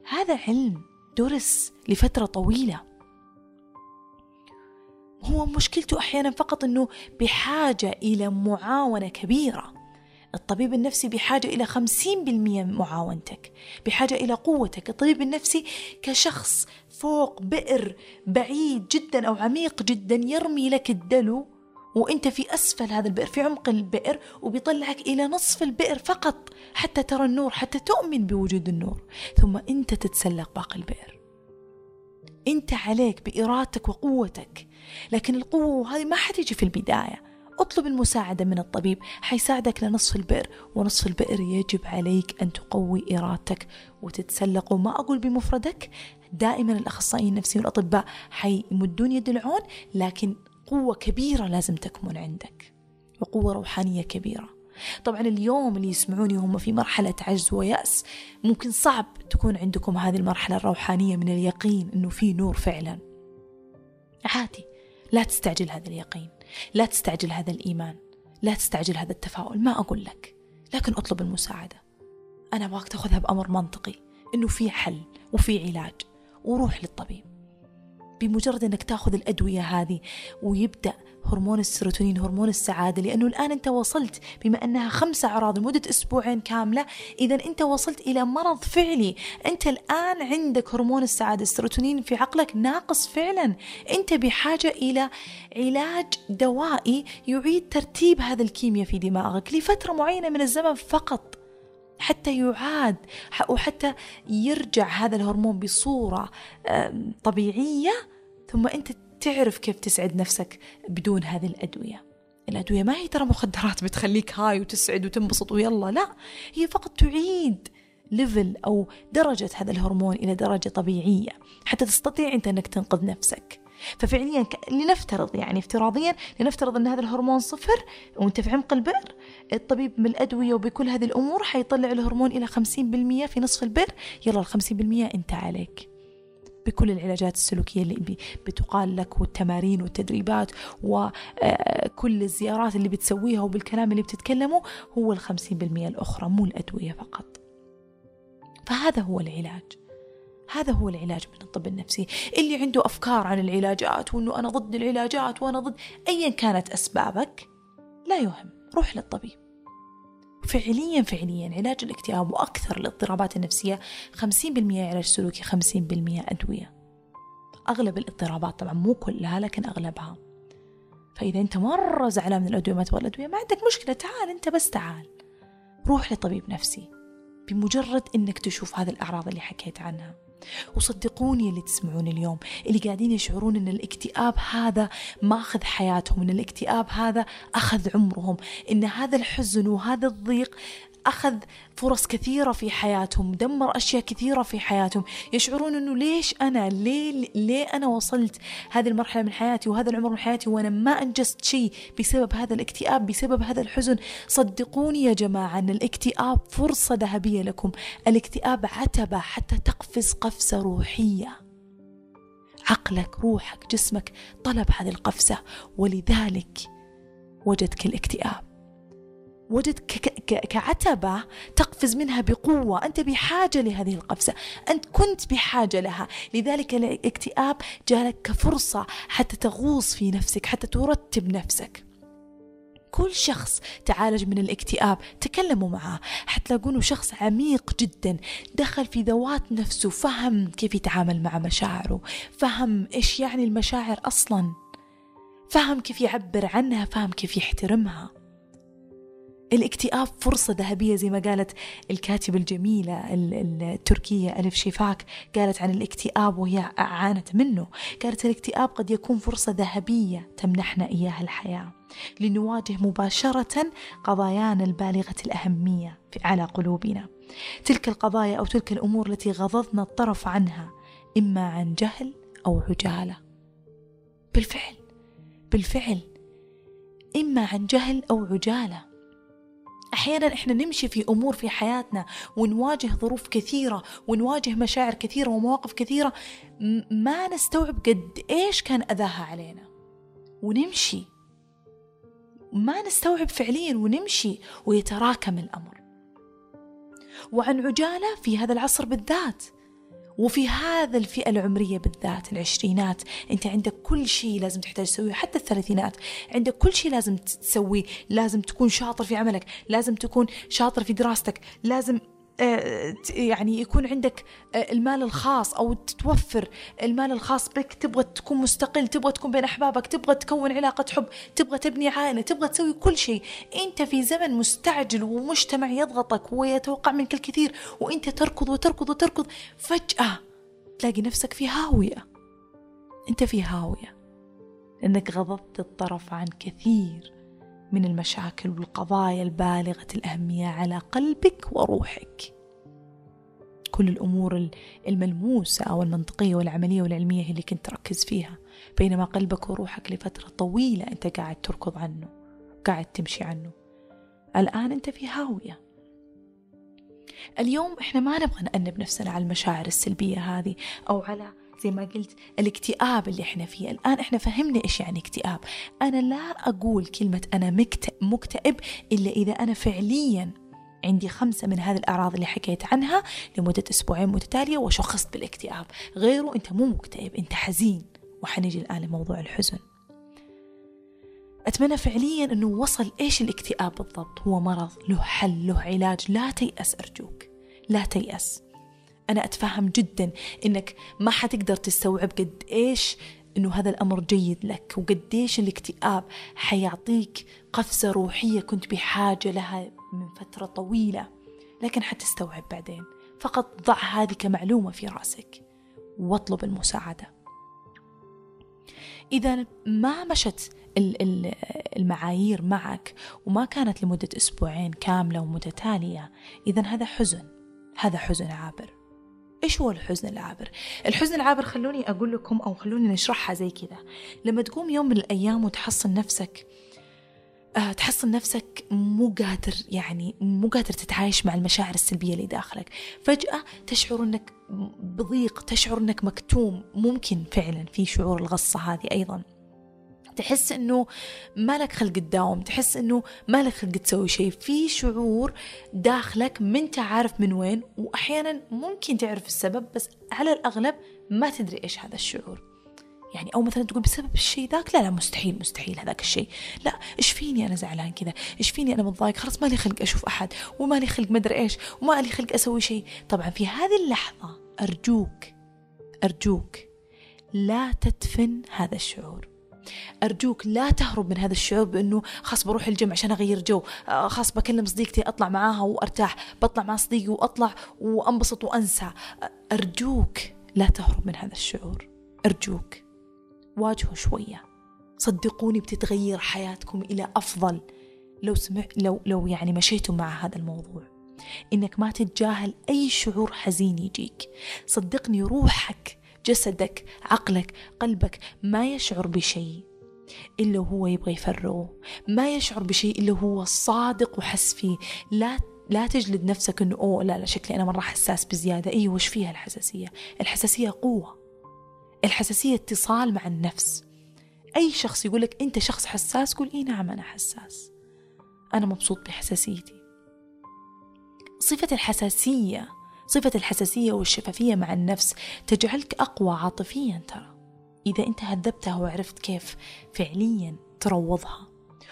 هذا علم درس لفترة طويلة. هو مشكلته أحيانا فقط أنه بحاجة إلى معاونة كبيرة. الطبيب النفسي بحاجة إلى خمسين بالمية من معاونتك بحاجة إلى قوتك. الطبيب النفسي كشخص فوق بئر بعيد جدا أو عميق جدا يرمي لك الدلو وإنت في أسفل هذا البئر في عمق البئر وبيطلعك إلى نصف البئر فقط حتى ترى النور حتى تؤمن بوجود النور. ثم إنت تتسلق باقي البئر. إنت عليك بإرادتك وقوتك. لكن القوة هذه ما حتيجي في البداية. أطلب المساعدة من الطبيب حيساعدك لنصف البئر ونصف البئر يجب عليك أن تقوي إرادتك وتتسلق. وما أقول بمفردك دائما الأخصائيين النفسيين والأطباء حيمدون يد العون لكن قوة كبيرة لازم تكمن عندك وقوة روحانية كبيرة. طبعا اليوم اللي يسمعوني هم في مرحلة عجز ويأس ممكن صعب تكون عندكم هذه المرحلة الروحانية من اليقين أنه في نور فعلا. عادي. لا تستعجل هذا اليقين لا تستعجل هذا الإيمان لا تستعجل هذا التفاؤل ما أقول لك لكن أطلب المساعدة. أنا أبغاك تأخذها بأمر منطقي إنه في حل وفي علاج وروح للطبيب. بمجرد أنك تأخذ الأدوية هذه ويبدأ هرمون السيروتونين هرمون السعادة لأنه الآن أنت وصلت بما أنها خمسة أعراض لمدة أسبوعين كاملة اذا أنت وصلت إلى مرض فعلي. أنت الآن عندك هرمون السعادة السيروتونين في عقلك ناقص فعلا. أنت بحاجة إلى علاج دوائي يعيد ترتيب هذا الكيمياء في دماغك لفترة معينة من الزمن فقط. حتى يعاد وحتى يرجع هذا الهرمون بصورة طبيعية. ثم أنت تعرف كيف تسعد نفسك بدون هذه الأدوية. الأدوية ما هي ترى مخدرات بتخليك هاي وتسعد وتنبسط ويلا لا هي فقط تعيد ليفل أو درجة هذا الهرمون إلى درجة طبيعية. حتى تستطيع أنت أنك تنقذ نفسك. ففعليا لنفترض يعني افتراضيا لنفترض أن هذا الهرمون صفر وأنت في عمق البئر الطبيب من الادويه وبكل هذه الأمور حيطلع الهرمون إلى 50% في نصف البئر يلا ال 50% أنت عليك. بكل العلاجات السلوكية اللي بتقال لك والتمارين والتدريبات وكل بكل الزيارات اللي بتسويها وبالكلام اللي بتتكلمه هو الخمسين بالمئة الأخرى مو الأدوية فقط. فهذا هو العلاج. هذا هو العلاج من الطب النفسي. اللي عنده أفكار عن العلاجات وأنه أنا ضد العلاجات وأنا ضد أيا كانت أسبابك لا يهم. روح للطبيب. فعليا فعليا علاج الاكتئاب وأكثر الاضطرابات النفسية 50% علاج سلوكي 50% أدوية. أغلب الاضطرابات طبعا مو كلها لكن أغلبها. فإذا أنت مرة زعلان من الأدوية ما تبغى الأدوية ما عندك مشكلة تعال أنت بس تعال. روح لطبيب نفسي. بمجرد أنك تشوف هذه الأعراض اللي حكيت عنها. وصدقوني اللي تسمعون اليوم اللي قاعدين يشعرون إن الاكتئاب هذا ماخذ حياتهم إن الاكتئاب هذا أخذ عمرهم إن هذا الحزن وهذا الضيق أخذ فرص كثيرة في حياتهم دمر أشياء كثيرة في حياتهم. يشعرون أنه ليش أنا؟ ليه, ليه أنا وصلت هذه المرحلة من حياتي وهذا العمر من حياتي وأنا ما أنجزت شيء بسبب هذا الاكتئاب بسبب هذا الحزن؟ صدقوني يا جماعة أن الاكتئاب فرصة ذهبية لكم. الاكتئاب عتبة حتى تقفز قفزة روحية. عقلك روحك جسمك طلب هذه القفزة ولذلك وجدك الاكتئاب. وجد كعتبة تقفز منها بقوة. أنت بحاجة لهذه القفزة. أنت كنت بحاجة لها. لذلك الاكتئاب جالك كفرصة حتى تغوص في نفسك حتى ترتب نفسك. كل شخص تعالج من الاكتئاب. تكلموا معاه حتلاقونه شخص عميق جدا. دخل في ذوات نفسه. فهم كيف يتعامل مع مشاعره. فهم إيش يعني المشاعر أصلا. فهم كيف يعبر عنها. فهم كيف يحترمها. الاكتئاب فرصة ذهبية زي ما قالت الكاتبة الجميلة التركية ألف شيفاك قالت عن الاكتئاب وهي عانت منه. قالت الاكتئاب قد يكون فرصة ذهبية تمنحنا إياها الحياة. لنواجه مباشرة قضايانا البالغة الأهمية على قلوبنا. تلك القضايا أو تلك الأمور التي غضضنا الطرف عنها إما عن جهل أو عجالة. بالفعل بالفعل إما عن جهل أو عجالة. أحيانا إحنا نمشي في أمور في حياتنا ونواجه ظروف كثيرة ونواجه مشاعر كثيرة ومواقف كثيرة ما نستوعب قد إيش كان أذاها علينا. ونمشي. ما نستوعب فعليا ونمشي ويتراكم الأمر. وعن عجالة في هذا العصر بالذات وفي هذا الفئة العمرية بالذات العشرينات أنت عندك كل شيء لازم تحتاج تسويه حتى الثلاثينات. عندك كل شيء لازم تسويه لازم تكون شاطر في عملك لازم تكون شاطر في دراستك لازم يعني يكون عندك آه، المال الخاص أو تتوفر المال الخاص بك. تبغى تكون مستقل تبغى تكون بين أحبابك تبغى تكون علاقة حب تبغى تبني عائلة تبغى تسوي كل شيء. أنت في زمن مستعجل ومجتمع يضغطك ويتوقع منك الكثير وأنت تركض وتركض وتركض فجأة تلاقي نفسك في هاوية. أنت في هاوية لأنك غضضت الطرف عن كثير. من المشاكل والقضايا البالغة الأهمية على قلبك وروحك. كل الأمور الملموسة أو المنطقية والعملية والعلمية هي اللي كنت تركز فيها بينما قلبك وروحك لفترة طويلة أنت قاعد تركض عنه قاعد تمشي عنه. الآن أنت في هاوية. اليوم إحنا ما نبغى نأنب نفسنا على المشاعر السلبية هذه أو على زي ما قلت الاكتئاب اللي إحنا فيه. الآن إحنا فهمنا إيش يعني اكتئاب. أنا لا أقول كلمة أنا مكتئب إلا إذا أنا فعليا عندي خمسة من هذه الأعراض اللي حكيت عنها لمدة أسبوعين متتالية وشخصت بالاكتئاب. غيره أنت مو مكتئب أنت حزين. وحنجي الآن لموضوع الحزن. أتمنى فعليا أنه وصل إيش الاكتئاب بالضبط. هو مرض له حل له علاج. لا تيأس أرجوك. لا تيأس. أنا أتفهم جدا إنك ما حتقدر تستوعب قد إيش إنه هذا الأمر جيد لك وقديش الاكتئاب حيعطيك قفزة روحية كنت بحاجة لها من فترة طويلة لكن حتستوعب بعدين. فقط ضع هذه كمعلومة في رأسك واطلب المساعدة. إذا ما مشت المعايير معك وما كانت لمدة أسبوعين كاملة ومتتالية إذا هذا حزن هذا حزن عابر. إيش هو الحزن العابر؟ الحزن العابر خلوني أقول لكم أو خلوني نشرحها زي كذا. لما تقوم يوم من الأيام وتحصل نفسك آه تحصل نفسك مو قادر يعني مو قادر تتعايش مع المشاعر السلبية اللي داخلك. فجأة تشعر أنك بضيق تشعر أنك مكتوم. ممكن فعلا في شعور الغصة هذه أيضا. تحس إنه ما لك خلق تداوم تحس إنه ما لك خلق تسوي شيء في شعور داخلك ما انت عارف من وين واحيانا ممكن تعرف السبب بس على الأغلب ما تدري إيش هذا الشعور. يعني أو مثلا تقول بسبب الشيء ذاك لا لا مستحيل مستحيل هذاك الشيء لا إيش فيني أنا زعلان كذا؟ إيش فيني أنا متضايق؟ خلاص مالي خلق أشوف أحد ومالي خلق مدري إيش وما لي خلق أسوي شيء طبعا في هذه اللحظة أرجوك أرجوك لا تدفن هذا الشعور. أرجوك لا تهرب من هذا الشعور بأنه خلاص بروح الجيم عشان أغير جو. آه، خلاص بكلم صديقتي أطلع معاها وأرتاح. بطلع مع صديقي وأطلع وأنبسط وأنسى. أرجوك لا تهرب من هذا الشعور. أرجوك. واجهوا شوية. صدقوني بتتغير حياتكم إلى أفضل. لو سمع لو لو يعني مشيتوا مع هذا الموضوع. إنك ما تتجاهل أي شعور حزين يجيك. صدقني روحك جسدك عقلك قلبك ما يشعر بشيء إلا هو يبغى يفرغه ما يشعر بشيء إلا هو صادق وحس فيه. لا لا تجلد نفسك إنه أوه لا لا شكلي أنا مرة حساس بزيادة. أيوه وش فيها الحساسية؟ الحساسية قوة الحساسية اتصال مع النفس. أي شخص يقول لك أنت شخص حساس قول اي نعم أنا حساس. أنا مبسوط بحساسيتي. صفة الحساسية صفة الحساسية والشفافية مع النفس تجعلك أقوى عاطفيا ترى. إذا أنت هذبتها وعرفت كيف فعليا تروضها.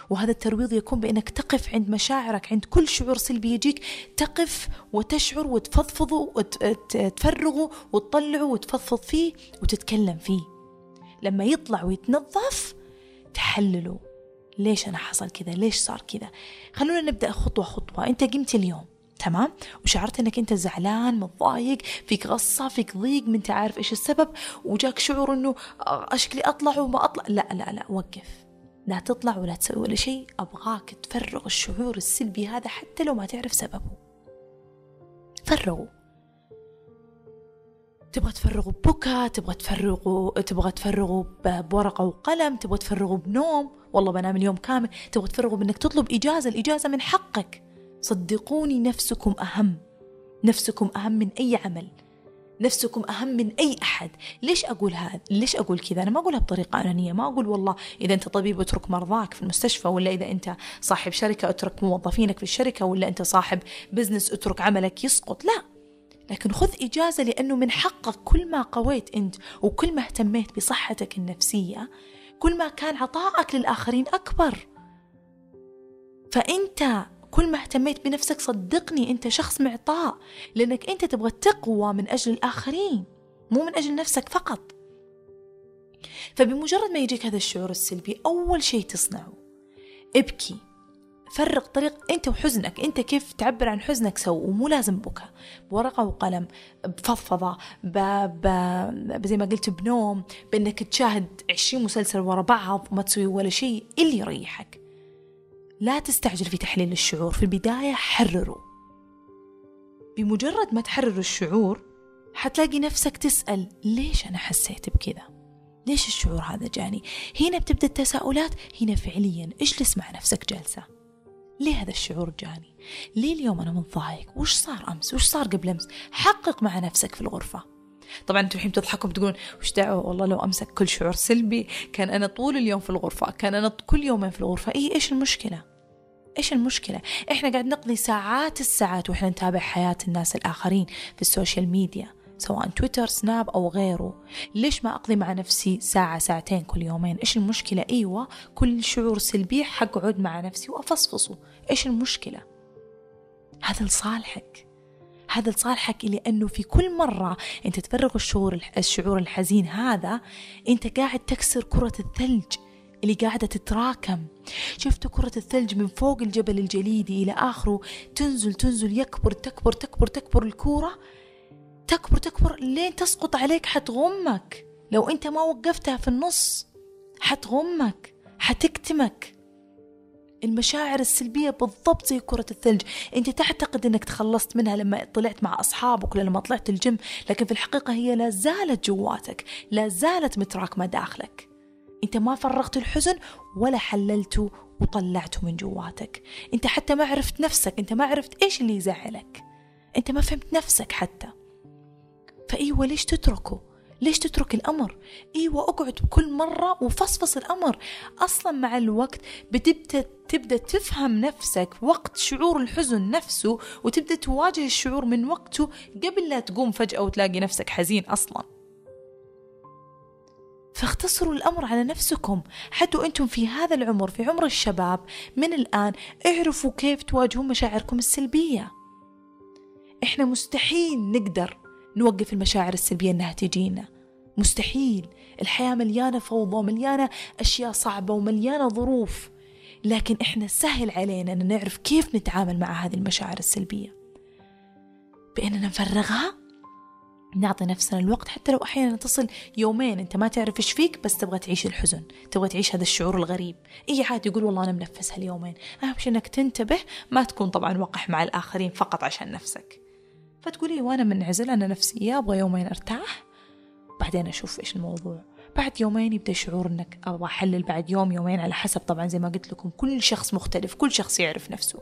وهذا الترويض يكون بأنك تقف عند مشاعرك عند كل شعور سلبي يجيك تقف وتشعر وتفضفضه وتفرغه وتطلعه وتفضفض فيه وتتكلم فيه. لما يطلع ويتنظف تحلله. ليش أنا حصل كذا؟ ليش صار كذا؟ خلونا نبدأ خطوة خطوة. أنت قمت اليوم. تمام؟ وشعرت إنك أنت زعلان متضايق فيك غصة فيك ضيق من عارف إيش السبب وجاك شعور إنه أشكلي أطلع وما أطلع. لا لا لا وقف. لا تطلع ولا تسوي ولا شيء. أبغاك تفرغ الشعور السلبي هذا حتى لو ما تعرف سببه. فرغه تبغى تفرغه ببكى تبغى تفرغه تبغى تفرغه بورقة وقلم تبغى تفرغه بنوم والله بنام اليوم كامل. تبغى تفرغه بإنك تطلب إجازة الإجازة من حقك. صدقوني نفسكم أهم. نفسكم أهم من أي عمل. نفسكم أهم من أي أحد. ليش أقول هذا ليش أقول كذا؟ أنا ما أقولها بطريقة أنانية. ما أقول والله إذا أنت طبيب أترك مرضاك في المستشفى ولا إذا أنت صاحب شركة أترك موظفينك في الشركة ولا أنت صاحب بزنس أترك عملك يسقط. لا. لكن خذ إجازة لأنه من حقك كل ما قويت أنت وكل ما اهتميت بصحتك النفسية كل ما كان عطائك للآخرين أكبر. فأنت كل ما اهتميت بنفسك صدقني أنت شخص معطاء لأنك أنت تبغى تقوى من أجل الآخرين مو من أجل نفسك فقط. فبمجرد ما يجيك هذا الشعور السلبي أول شيء تصنعه. ابكي. فرغ طريق أنت وحزنك. أنت كيف تعبر عن حزنك سو ومو لازم بكى بورقة وقلم بفضفضة ب... ب... زي ما قلت بنوم بأنك تشاهد عشرين مسلسل ورا بعض وما تسوي ولا شيء اللي يريحك. لا تستعجل في تحليل الشعور. في البداية حرره بمجرد ما تحرر الشعور حتلاقي نفسك تسأل ليش أنا حسيت بكذا؟ ليش الشعور هذا جاني؟ هنا بتبدأ التساؤلات هنا فعليا اجلس مع نفسك جلسة ليه هذا الشعور جاني؟ ليه اليوم أنا متضايق وش صار أمس؟ وش صار قبل أمس؟ حقق مع نفسك في الغرفة. طبعا أنتم الحين تضحكوا بتقولون وش دعوة؟ والله لو أمسك كل شعور سلبي كان أنا طول اليوم في الغرفة كان أنا كل يومين في الغرفة. اي إيش المشكلة؟ إيش المشكلة؟ إحنا قاعد نقضي ساعات الساعات وإحنا نتابع حياة الناس الآخرين في ال social media سواء تويتر سناب أو غيره. ليش ما أقضي مع نفسي ساعة ساعتين كل يومين؟ إيش المشكلة؟ أيوة كل شعور سلبي حقعد مع نفسي وأفصفصه. إيش المشكلة؟ هذا لصالحك. هذا لصالحك لأنه في كل مرة أنت تفرغ الشعور الشعور الحزين هذا أنت قاعد تكسر كرة الثلج. اللي قاعدة تتراكم. شفت كرة الثلج من فوق الجبل الجليدي إلى آخره؟ تنزل تنزل يكبر تكبر تكبر تكبر الكورة. تكبر تكبر. لين تسقط عليك حتغمك. لو أنت ما وقفتها في النص حتغمك حتكتمك. المشاعر السلبية بالضبط زي كرة الثلج. أنت تعتقد إنك تخلصت منها لما طلعت مع أصحابك ولا لما طلعت الجيم لكن في الحقيقة هي لا زالت جواتك لا زالت متراكمة داخلك. انت ما فرغت الحزن ولا حللته وطلعته من جواتك. انت حتى ما عرفت نفسك انت ما عرفت إيش اللي يزعلك انت ما فهمت نفسك حتى. فإيوه ليش تتركه؟ ليش تترك الأمر؟ إيوه أقعد كل مرة وفصفص الأمر. أصلا مع الوقت بتبدأ تبدأ تفهم نفسك وقت شعور الحزن نفسه وتبدأ تواجه الشعور من وقته قبل لا تقوم فجأة وتلاقي نفسك حزين أصلا. فاختصروا الأمر على نفسكم. حتى أنتم في هذا العمر في عمر الشباب من الآن اعرفوا كيف تواجهون مشاعركم السلبية. إحنا مستحيل نقدر نوقف المشاعر السلبية إنها تجينا. مستحيل. الحياة مليانة فوضى مليانة أشياء صعبة ومليانة ظروف. لكن إحنا سهل علينا أن نعرف كيف نتعامل مع هذه المشاعر السلبية. بأننا نفرغها؟ نعطي نفسنا الوقت حتى لو أحيانا تصل يومين. أنت ما تعرف إيش فيك بس تبغى تعيش الحزن تبغى تعيش هذا الشعور الغريب. إي عادي يقول والله أنا منفس هاليومين أهم شيء أنك تنتبه ما تكون طبعا وقح مع الآخرين فقط عشان نفسك. فتقولي وأنا منعزل أنا نفسية أبغى يومين أرتاح. بعدين أشوف إيش الموضوع. بعد يومين يبدأ شعور أنك أبغى أحلل بعد يوم يومين على حسب طبعا زي ما قلت لكم كل شخص مختلف كل شخص يعرف نفسه.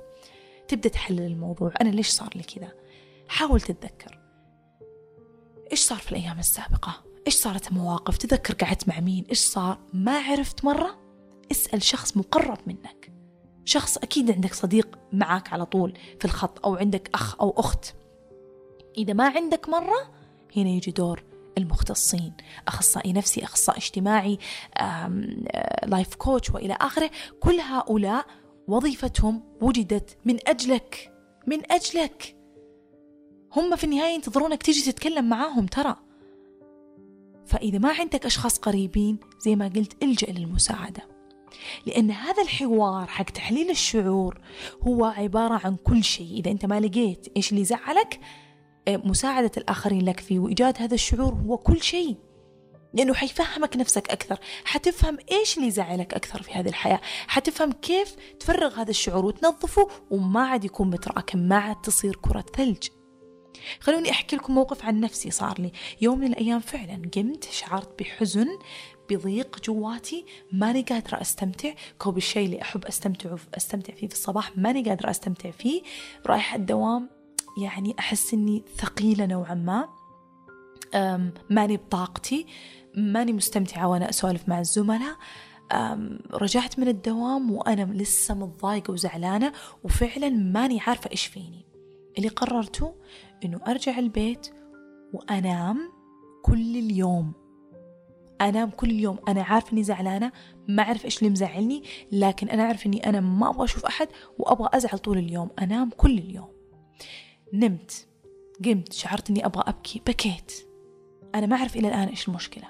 تبدأ تحلل الموضوع. أنا ليش صار لي كذا؟ حاول تتذكر. إيش صار في الأيام السابقة؟ إيش صارت المواقف؟ تذكر قعدت مع مين؟ إيش صار؟ ما عرفت مرة؟ اسأل شخص مقرب منك. شخص أكيد عندك صديق معك على طول في الخط أو عندك أخ أو أخت. إذا ما عندك مرة هنا يجي دور المختصين. أخصائي نفسي أخصائي اجتماعي لايف كوتش وإلى آخره. كل هؤلاء وظيفتهم وجدت من أجلك من أجلك. هم في النهاية ينتظرونك تيجي تتكلم معاهم ترى. فإذا ما عندك أشخاص قريبين زي ما قلت إلجأ للمساعدة. لأن هذا الحوار حق تحليل الشعور هو عبارة عن كل شيء. إذا أنت ما لقيت إيش اللي يزعلك آه، مساعدة الآخرين لك فيه وإيجاد هذا الشعور هو كل شيء. لأنه حيفهمك نفسك أكثر حتفهم إيش اللي يزعلك أكثر في هذه الحياة. حتفهم كيف تفرغ هذا الشعور وتنظفه وما عاد يكون متراكم ما عاد تصير كرة ثلج. خلوني أحكي لكم موقف عن نفسي صار لي. يوم من الأيام فعلا قمت شعرت بحزن بضيق جواتي ماني قادرة أستمتع. كوب الشيء اللي أحب أستمتع أستمتع فيه في الصباح ماني قادرة أستمتع فيه. رايحة الدوام يعني أحس إني ثقيلة نوعا ما. ماني بطاقتي ماني مستمتعة وأنا أسولف مع الزملاء. رجعت من الدوام وأنا لسه متضايقة وزعلانة وفعلا ماني عارفة إيش فيني. اللي قررته إنه أرجع البيت وأنام كل اليوم. أنام كل اليوم. أنا عارف إني زعلانة ما أعرف إيش اللي مزعلني لكن أنا أعرف إني أنا ما أبغى أشوف أحد وأبغى أزعل طول اليوم. أنام كل اليوم. نمت قمت شعرت إني أبغى أبكي بكيت. أنا ما أعرف إلى الآن إيش المشكلة.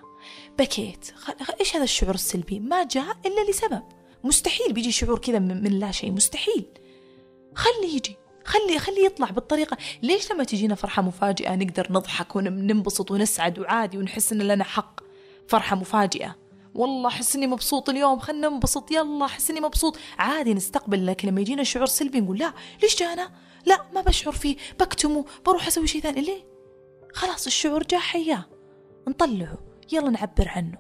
بكيت. إيش هذا الشعور السلبي؟ ما جاء إلا لسبب. مستحيل بيجي شعور كذا من, لا شيء. مستحيل. خلي يجي. خلي خلي يطلع بالطريقة. ليش لما تجينا فرحة مفاجئة نقدر نضحك وننبسط ونسعد وعادي ونحس إن لنا حق؟ فرحة مفاجئة. والله أحس إني مبسوط اليوم خلنا ننبسط يلا أحس إني مبسوط. عادي نستقبل لكن لما يجينا شعور سلبي نقول لا ليش جانا؟ لا ما بشعر فيه بكتمه بروح أسوي شيء ثاني. ليه؟ خلاص الشعور جاء حياة. نطلعه. يلا نعبر عنه.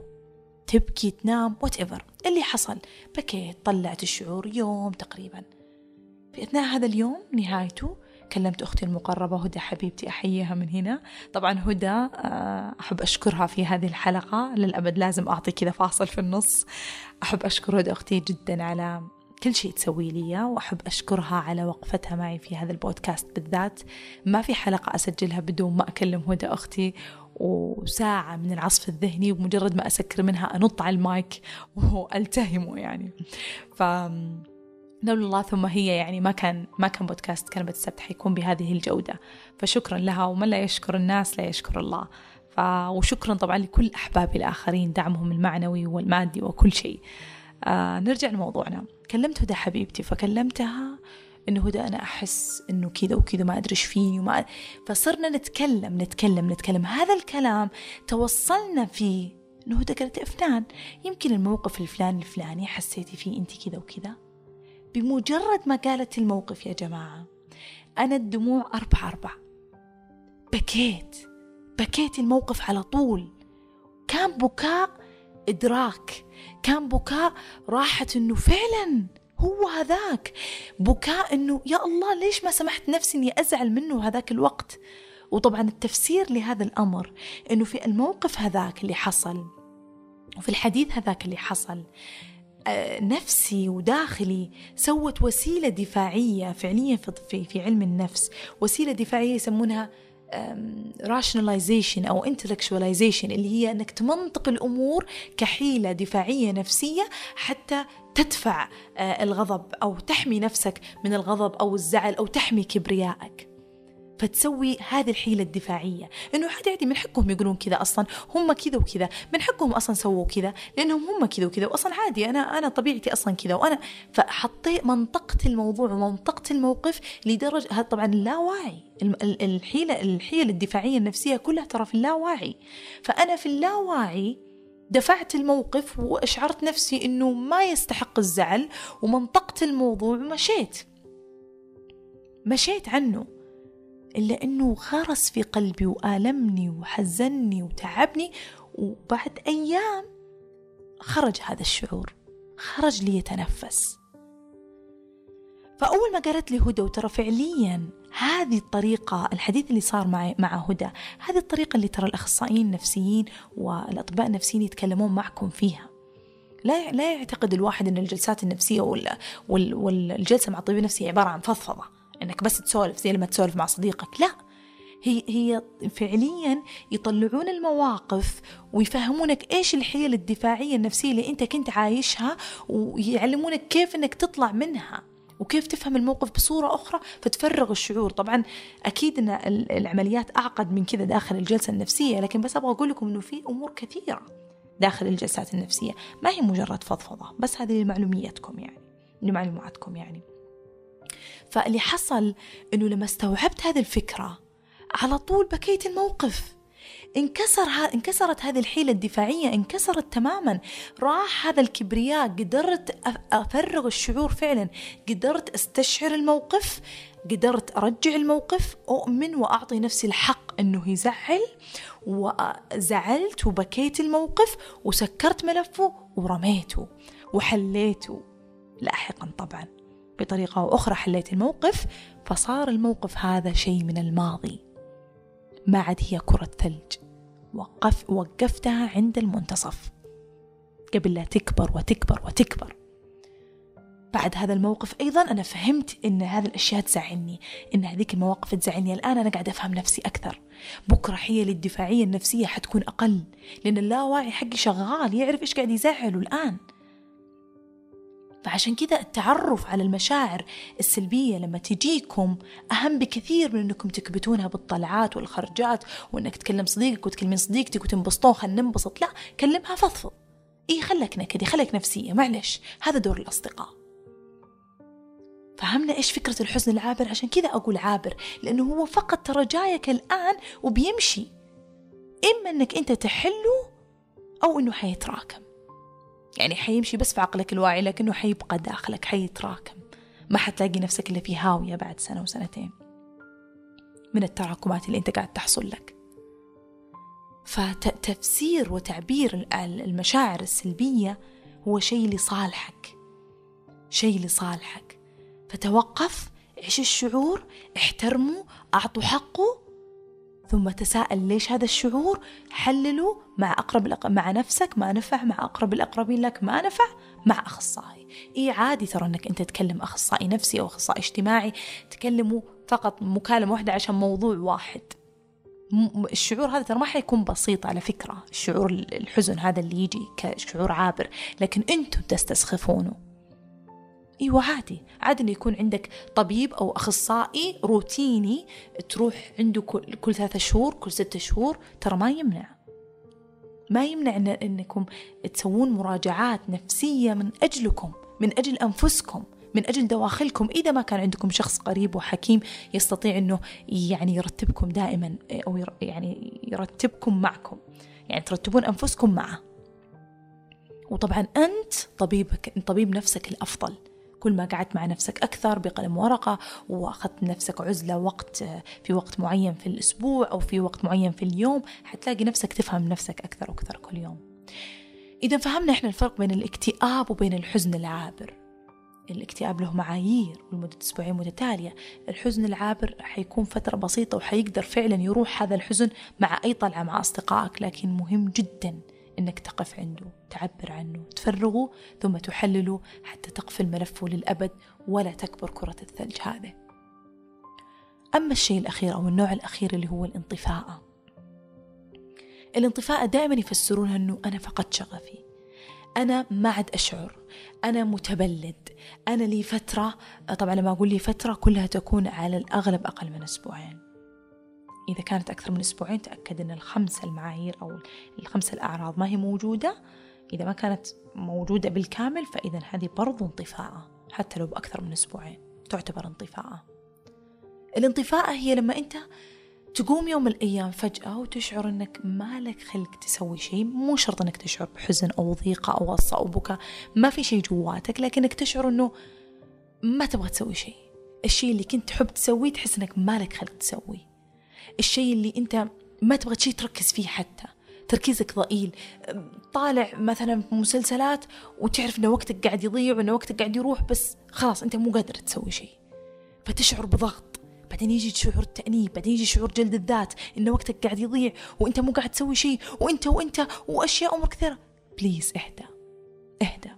تبكي تنام وات اللي حصل. بكيت طلعت الشعور يوم تقريبا. في أثناء هذا اليوم نهايته كلمت أختي المقربة هدى حبيبتي أحييها من هنا. طبعا هدى آه، أحب أشكرها في هذه الحلقة. للأبد لازم أعطي كذا فاصل في النص. أحب أشكر هدى أختي جدا على كل شيء تسوي لي وأحب أشكرها على وقفتها معي في هذا البودكاست بالذات. ما في حلقة أسجلها بدون ما أكلم هدى أختي وساعة من العصف الذهني ومجرد ما أسكر منها أنط على المايك وألتهمه يعني. ف لولا الله ثم هي يعني ما كان ما كان بودكاست كلمة السبت حيكون بهذه الجودة. فشكرا لها ومن لا يشكر الناس لا يشكر الله. ف... وشكرا طبعا لكل أحبابي الآخرين دعمهم المعنوي والمادي وكل شيء. آه نرجع لموضوعنا. كلمت هدى حبيبتي فكلمتها إنه هدى أنا أحس إنه كذا وكذا ما أدري إيش فيني وما فصرنا نتكلم نتكلم نتكلم. هذا الكلام توصلنا فيه إنه هدى قالت أفنان يمكن الموقف الفلاني الفلاني حسيتي فيه أنت كذا وكذا؟ بمجرد ما قالت الموقف يا جماعة أنا الدموع أربع أربع بكيت بكيت الموقف على طول. كان بكاء إدراك كان بكاء راحة إنه فعلا هو هذاك. بكاء إنه يا الله ليش ما سمحت نفسي إني أزعل منه هذاك الوقت؟ وطبعا التفسير لهذا الأمر أنه في الموقف هذاك اللي حصل وفي الحديث هذاك اللي حصل نفسي وداخلي سوت وسيلة دفاعية فعليا في, في علم النفس. وسيلة دفاعية يسمونها rationalization أو intellectualization اللي هي أنك تمنطق الأمور كحيلة دفاعية نفسية حتى تدفع آه، الغضب أو تحمي نفسك من الغضب أو الزعل أو تحمي كبريائك. فتسوي هذه الحيلة الدفاعية. إنه عادي عادي من حقهم يقولون كذا أصلا هم كذا وكذا. من حقهم أصلا سووا كذا لأنهم هم كذا وكذا. وأصلا عادي أنا أنا طبيعتي أصلا كذا. وأنا فحطيت منطقة الموضوع ومنطقة الموقف لدرجة هذا طبعا اللاواعي الحيلة الحيل الدفاعية النفسية كلها ترى في اللاواعي فأنا في اللاواعي دفعت الموقف وأشعرت نفسي أنه ما يستحق الزعل ومنطقت الموضوع ومشيت مشيت عنه. إلا أنه غرس في قلبي وآلمني وحزني وتعبني وبعد أيام خرج هذا الشعور خرج لي يتنفس فأول ما قالت لي هدى وترى فعليا هذه الطريقة الحديث اللي صار معي مع هدى هذه الطريقة اللي ترى الأخصائيين النفسيين والأطباء النفسيين يتكلمون معكم فيها. لا لا يعتقد الواحد أن الجلسات النفسية وال والجلسة مع الطبيب النفسي عبارة عن فضفضة. إنك بس تسولف زي لما تسولف مع صديقك. لا هي هي فعليا يطلعون المواقف ويفهمونك إيش الحيل الدفاعية النفسية اللي أنت كنت عايشها ويعلمونك كيف إنك تطلع منها وكيف تفهم الموقف بصورة أخرى فتفرغ الشعور. طبعا أكيد أن العمليات أعقد من كذا داخل الجلسة النفسية لكن بس أبغى أقول لكم أنه في أمور كثيرة داخل الجلسات النفسية. ما هي مجرد فضفضة بس هذه لمعلوميتكم يعني لمعلوماتكم يعني. فاللي حصل إنه لما استوعبت هذه الفكرة على طول بكيت الموقف. انكسر ها انكسرت هذه الحيلة الدفاعية انكسرت تماما. راح هذا الكبرياء قدرت أفرغ الشعور فعلا. قدرت أستشعر الموقف قدرت أرجع الموقف أؤمن وأعطي نفسي الحق أنه يزعل. وزعلت وبكيت الموقف وسكرت ملفه ورميته وحليته لاحقا طبعا. بطريقة أو أخرى حليت الموقف فصار الموقف هذا شيء من الماضي. ما عاد هي كرة ثلج. وقف وقفتها عند المنتصف. قبل لا تكبر وتكبر وتكبر. بعد هذا الموقف أيضا أنا فهمت إن هذه الأشياء تزعلني. إن هذيك المواقف تزعلني. الآن أنا قاعدة أفهم نفسي أكثر. بكرة حيلي الدفاعية النفسية حتكون أقل. لأن اللاواعي حقي شغال يعرف إيش قاعد يزعله الآن. فعشان كذا التعرف على المشاعر السلبية لما تجيكم أهم بكثير من أنكم تكبتونها بالطلعات والخرجات وأنك تكلم صديقك وتكلمين صديقتك وتنبسطون خلينا ننبسط. لا كلمها فضفض. إيه خلك نكدي؟ خلك نفسية. معلش هذا دور الأصدقاء. فهمنا إيش فكرة الحزن العابر؟ عشان كذا أقول عابر لأنه هو فقط ترى جايك الآن وبيمشي. إما أنك أنت تحله أو أنه حيتراكم. يعني حيمشي بس في عقلك الواعي لكنه حيبقى داخلك حيتراكم. ما حتلاقي نفسك إلا في هاوية بعد سنة وسنتين من التراكمات اللي أنت قاعد تحصل لك. فتفسير وتعبير المشاعر السلبية هو شيء لصالحك شيء لصالحك. فتوقف عيش الشعور؟ احترمه أعطوا حقه ثم تساءل ليش هذا الشعور؟ حلله مع أقرب الأق... مع نفسك ما نفع مع أقرب الأقربين لك ما نفع مع أخصائي. إيه عادي ترى أنك أنت تكلم أخصائي نفسي أو أخصائي اجتماعي تكلموا فقط مكالمة واحدة عشان موضوع واحد. الشعور هذا ترى ما حيكون بسيط على فكرة الشعور الحزن هذا اللي يجي كشعور عابر لكن أنتم تستسخفونه. إيوه عادي. عادي إنه يكون عندك طبيب أو أخصائي روتيني تروح عنده كل, كل ثلاثة شهور كل ستة شهور. ترى ما يمنع. ما يمنع إن إنكم تسوون مراجعات نفسية من أجلكم من أجل أنفسكم من أجل دواخلكم. إذا ما كان عندكم شخص قريب وحكيم يستطيع إنه يعني يرتبكم دائما أو يعني يرتبكم معكم. يعني ترتبون أنفسكم معه. وطبعا أنت طبيبك طبيب نفسك الأفضل. كل ما قعدت مع نفسك أكثر بقلم ورقة وأخذت نفسك عزلة وقت في وقت معين في الأسبوع أو في وقت معين في اليوم حتلاقي نفسك تفهم نفسك أكثر وأكثر كل يوم. إذا فهمنا إحنا الفرق بين الاكتئاب وبين الحزن العابر. الاكتئاب له معايير ولمدة أسبوعين متتالية. الحزن العابر حيكون فترة بسيطة وحيقدر فعلا يروح هذا الحزن مع أي طلعة مع أصدقائك لكن مهم جدا أنك تقف عنده تعبر عنه تفرغه ثم تحلله حتى تقفل ملفه للأبد ولا تكبر كرة الثلج هذه. أما الشيء الأخير أو النوع الأخير اللي هو الانطفاءة الانطفاء دائما يفسرونها أنه أنا فقدت شغفي. أنا ما عاد أشعر. أنا متبلد. أنا لي فترة طبعا لما أقول لي فترة كلها تكون على الأغلب أقل من أسبوعين. إذا كانت أكثر من أسبوعين تأكد أن الخمسة المعايير أو الخمسة الأعراض ما هي موجودة. إذا ما كانت موجودة بالكامل فإذا هذه برضو انطفاءة حتى لو بأكثر من أسبوعين تعتبر انطفاءة. الانطفاءة هي لما أنت تقوم يوم من الأيام فجأة وتشعر أنك ما لك خلق تسوي شيء. مو شرط أنك تشعر بحزن أو ضيقة أو غصة أو بكاء ما في شيء جواتك لكنك تشعر أنه ما تبغى تسوي شيء. الشيء اللي كنت تحب تسويه تحس أنك ما لك خلق تسويه. الشيء اللي أنت ما تبغى شيء تركز فيه حتى. تركيزك ضئيل. طالع مثلا في مسلسلات وتعرف إن وقتك قاعد يضيع وإن وقتك قاعد يروح بس خلاص أنت مو قادر تسوي شيء. فتشعر بضغط. بعدين يجي شعور التأنيب. بعدين يجي شعور جلد الذات. إن وقتك قاعد يضيع وإنت مو قاعد تسوي شيء. وإنت وإنت وأشياء أمور كثيرة بليز اهدى اهدى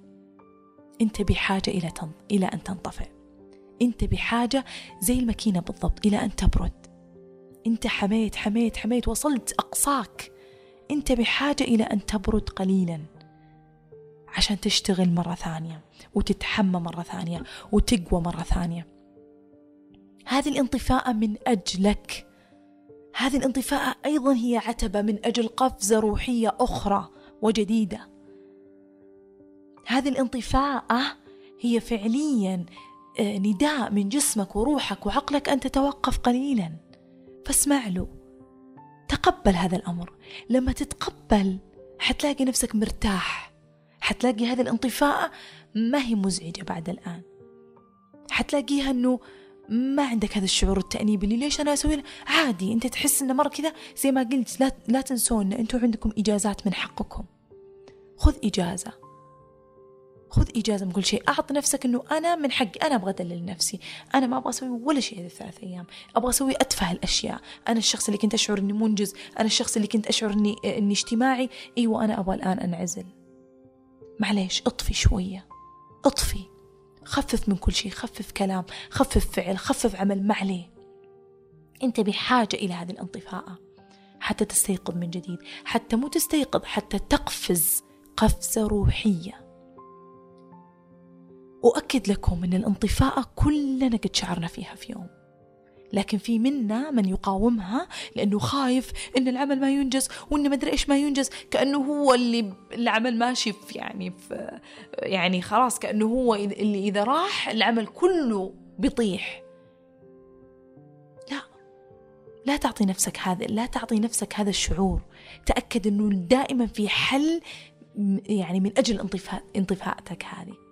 أنت بحاجة إلى تن... إلى أن تنطفئ. أنت بحاجة زي الماكينة بالضبط إلى أن تبرد. أنت حميت حميت حميت وصلت أقصاك. أنت بحاجة إلى أن تبرد قليلا عشان تشتغل مرة ثانية وتتحمى مرة ثانية وتقوى مرة ثانية. هذه الانطفاءة من أجلك. هذه الانطفاءة أيضا هي عتبة من أجل قفزة روحية أخرى وجديدة. هذه الانطفاءة هي فعليا آه، نداء من جسمك وروحك وعقلك أن تتوقف قليلا. فاسمع له. تقبل هذا الأمر. لما تتقبل حتلاقي نفسك مرتاح. حتلاقي هذه الانطفاءة ما هي مزعجة بعد الآن. حتلاقيها أنه ما عندك هذا الشعور التأنيب اللي ليش أنا أسوي؟ عادي أنت تحس إنه مرة كذا زي ما قلت لا, لا تنسون أنتم عندكم إجازات من حقكم. خذ إجازة. خذ إجازة من كل شيء. أعط نفسك أنه أنا من حقي. أنا أبغى أدلل نفسي. أنا ما أبغى أسوي ولا شيء هذه الثلاث أيام. أبغى أسوي أتفه الأشياء. أنا الشخص اللي كنت أشعر أني منجز. أنا الشخص اللي كنت أشعر أني, إني اجتماعي. أيوة أنا أبغى الآن أنعزل. معليش اطفي شوية. اطفي. خفف من كل شيء. خفف كلام. خفف فعل. خفف عمل. ما عليه. أنت بحاجة إلى هذه الانطفاءة. حتى تستيقظ من جديد. حتى مو تستيقظ حتى تقفز قفزة روحية. أؤكد لكم أن الانطفاءة كلنا قد شعرنا فيها في يوم. لكن في منا من يقاومها لأنه خايف إن العمل ما ينجز وإنه ما أدري إيش ما ينجز كأنه هو اللي العمل ماشي في يعني في يعني خلاص كأنه هو اللي إذا راح العمل كله بيطيح. لا لا تعطي نفسك هذا لا تعطي نفسك هذا الشعور. تأكد أنه دائما في حل يعني من أجل انطفاء انطفاءتك هذه.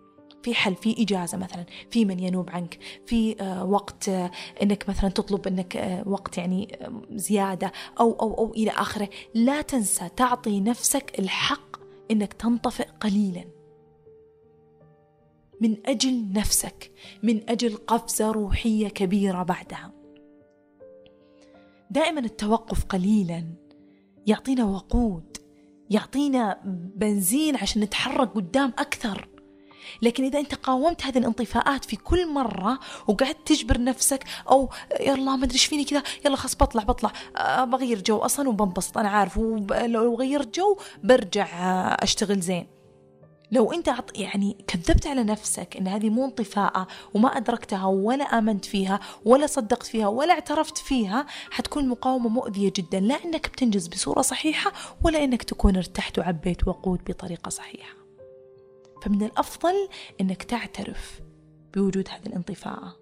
في حل في إجازة مثلا في من ينوب عنك في آه، وقت آه، أنك مثلا تطلب أنك آه، وقت يعني زيادة أو أو أو إلى آخره. لا تنسى تعطي نفسك الحق أنك تنطفئ قليلا. من أجل نفسك من أجل قفزة روحية كبيرة بعدها. دائما التوقف قليلا يعطينا وقود يعطينا بنزين عشان نتحرك قدام أكثر. لكن إذا أنت قاومت هذه الانطفاءات في كل مرة وقعدت تجبر نفسك أو يلا ما أدري إيش فيني كذا يلا خلاص بطلع بطلع. أه، بغير جو أصلا وبنبسط أنا عارف. ولو غيرت جو برجع أه، أشتغل زين. لو أنت يعني كذبت على نفسك إن هذه مو انطفاءة وما أدركتها ولا آمنت فيها ولا صدقت فيها ولا اعترفت فيها حتكون مقاومة مؤذية جدا. لا إنك بتنجز بصورة صحيحة ولا إنك تكون ارتحت وعبيت وقود بطريقة صحيحة. فمن الأفضل أنك تعترف بوجود هذه الانطفاءة.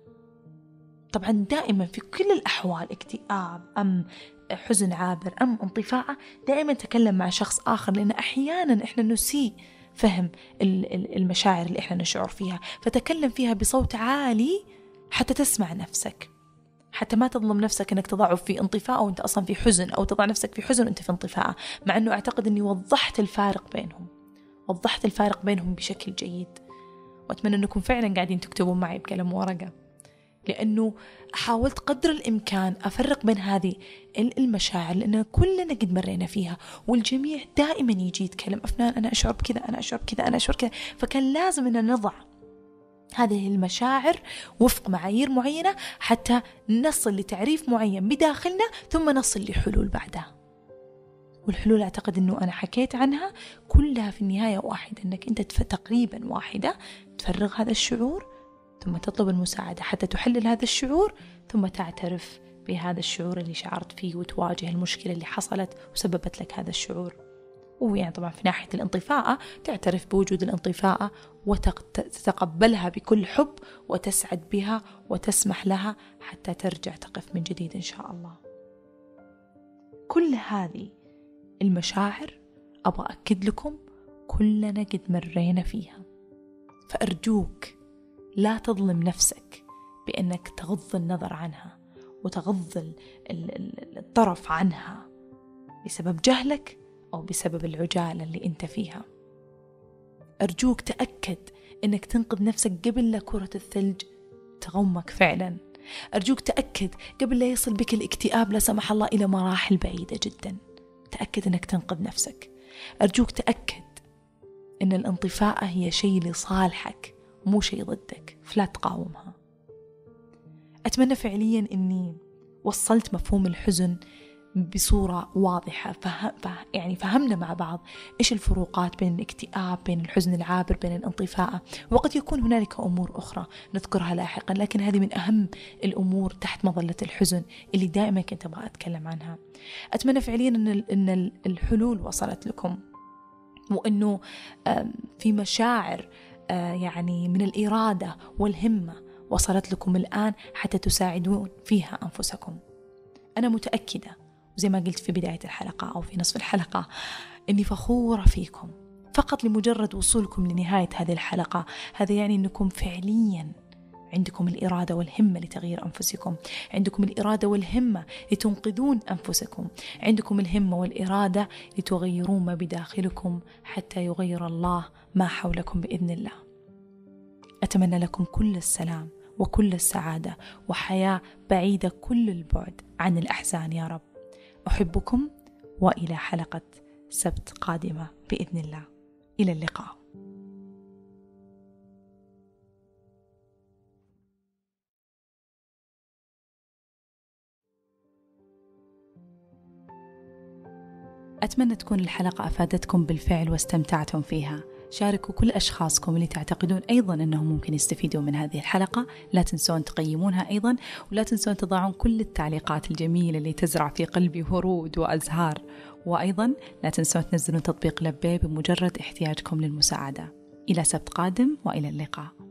طبعا دائما في كل الأحوال اكتئاب أم حزن عابر أم انطفاءة دائما تكلم مع شخص آخر لأن أحيانا إحنا نسيء فهم المشاعر اللي إحنا نشعر فيها. فتكلم فيها بصوت عالي حتى تسمع نفسك. حتى ما تظلم نفسك إنك تضعف في انطفاء وأنت أصلا في حزن أو تضع نفسك في حزن وأنت في انطفاء مع إنه أعتقد إني وضحت الفارق بينهم. وضحت الفارق بينهم بشكل جيد. وأتمنى أنكم فعلا قاعدين تكتبون معي بقلم ورقة. لأنه حاولت قدر الإمكان أفرق بين هذه المشاعر لأن كلنا قد مرينا فيها والجميع دائما يجي يتكلم أفنان أنا أشعر بكذا أنا أشعر بكذا أنا أشعر كذا. فكان لازم أن نضع هذه المشاعر وفق معايير معينة حتى نصل لتعريف معين بداخلنا ثم نصل لحلول بعدها. والحلول أعتقد أنه أنا حكيت عنها كلها في النهاية واحدة أنك أنت تقريبا واحدة تفرغ هذا الشعور ثم تطلب المساعدة حتى تحلل هذا الشعور ثم تعترف بهذا الشعور اللي شعرت فيه وتواجه المشكلة اللي حصلت وسببت لك هذا الشعور. ويعني طبعا في ناحية الانطفاءة تعترف بوجود الانطفاءة وتتقبلها بكل حب وتسعد بها وتسمح لها حتى ترجع تقف من جديد إن شاء الله. كل هذه المشاعر أبغى أكد لكم كلنا قد مرينا فيها. فأرجوك لا تظلم نفسك بأنك تغض النظر عنها وتغض الطرف عنها بسبب جهلك أو بسبب العجالة اللي أنت فيها. أرجوك تأكد أنك تنقذ نفسك قبل لا كرة الثلج تغمك فعلا. أرجوك تأكد قبل لا يصل بك الاكتئاب لا سمح الله إلى مراحل بعيدة جدا. تأكد أنك تنقذ نفسك. أرجوك تأكد أن الانطفاءة هي شيء لصالحك مو شيء ضدك. فلا تقاومها. أتمنى فعليا أني وصلت مفهوم الحزن بصورة واضحة فهم يعني فهمنا مع بعض إيش الفروقات بين الاكتئاب بين الحزن العابر بين الانطفاء وقد يكون هنالك أمور أخرى نذكرها لاحقا لكن هذه من أهم الأمور تحت مظلة الحزن اللي دائما كنت أبغى أتكلم عنها. أتمنى فعليا أن الحلول وصلت لكم وأنه في مشاعر يعني من الإرادة والهمة وصلت لكم الآن حتى تساعدون فيها أنفسكم. أنا متأكدة وزي ما قلت في بداية الحلقة أو في نصف الحلقة إني فخورة فيكم. فقط لمجرد وصولكم لنهاية هذه الحلقة هذا يعني أنكم فعليا عندكم الإرادة والهمة لتغيير أنفسكم عندكم الإرادة والهمة لتنقذون أنفسكم عندكم الهمة والإرادة لتغيرون ما بداخلكم حتى يغير الله ما حولكم بإذن الله. أتمنى لكم كل السلام وكل السعادة وحياة بعيدة كل البعد عن الأحزان يا رب. أحبكم وإلى حلقة سبت قادمة بإذن الله. إلى اللقاء. أتمنى تكون الحلقة أفادتكم بالفعل واستمتعتم فيها. شاركوا كل أشخاصكم اللي تعتقدون أيضا أنهم ممكن يستفيدوا من هذه الحلقة. لا تنسون تقيمونها أيضا ولا تنسون تضعون كل التعليقات الجميلة اللي تزرع في قلبي ورود وأزهار. وأيضا لا تنسون تنزلون تطبيق لبي بمجرد احتياجكم للمساعدة. إلى سبت قادم وإلى اللقاء.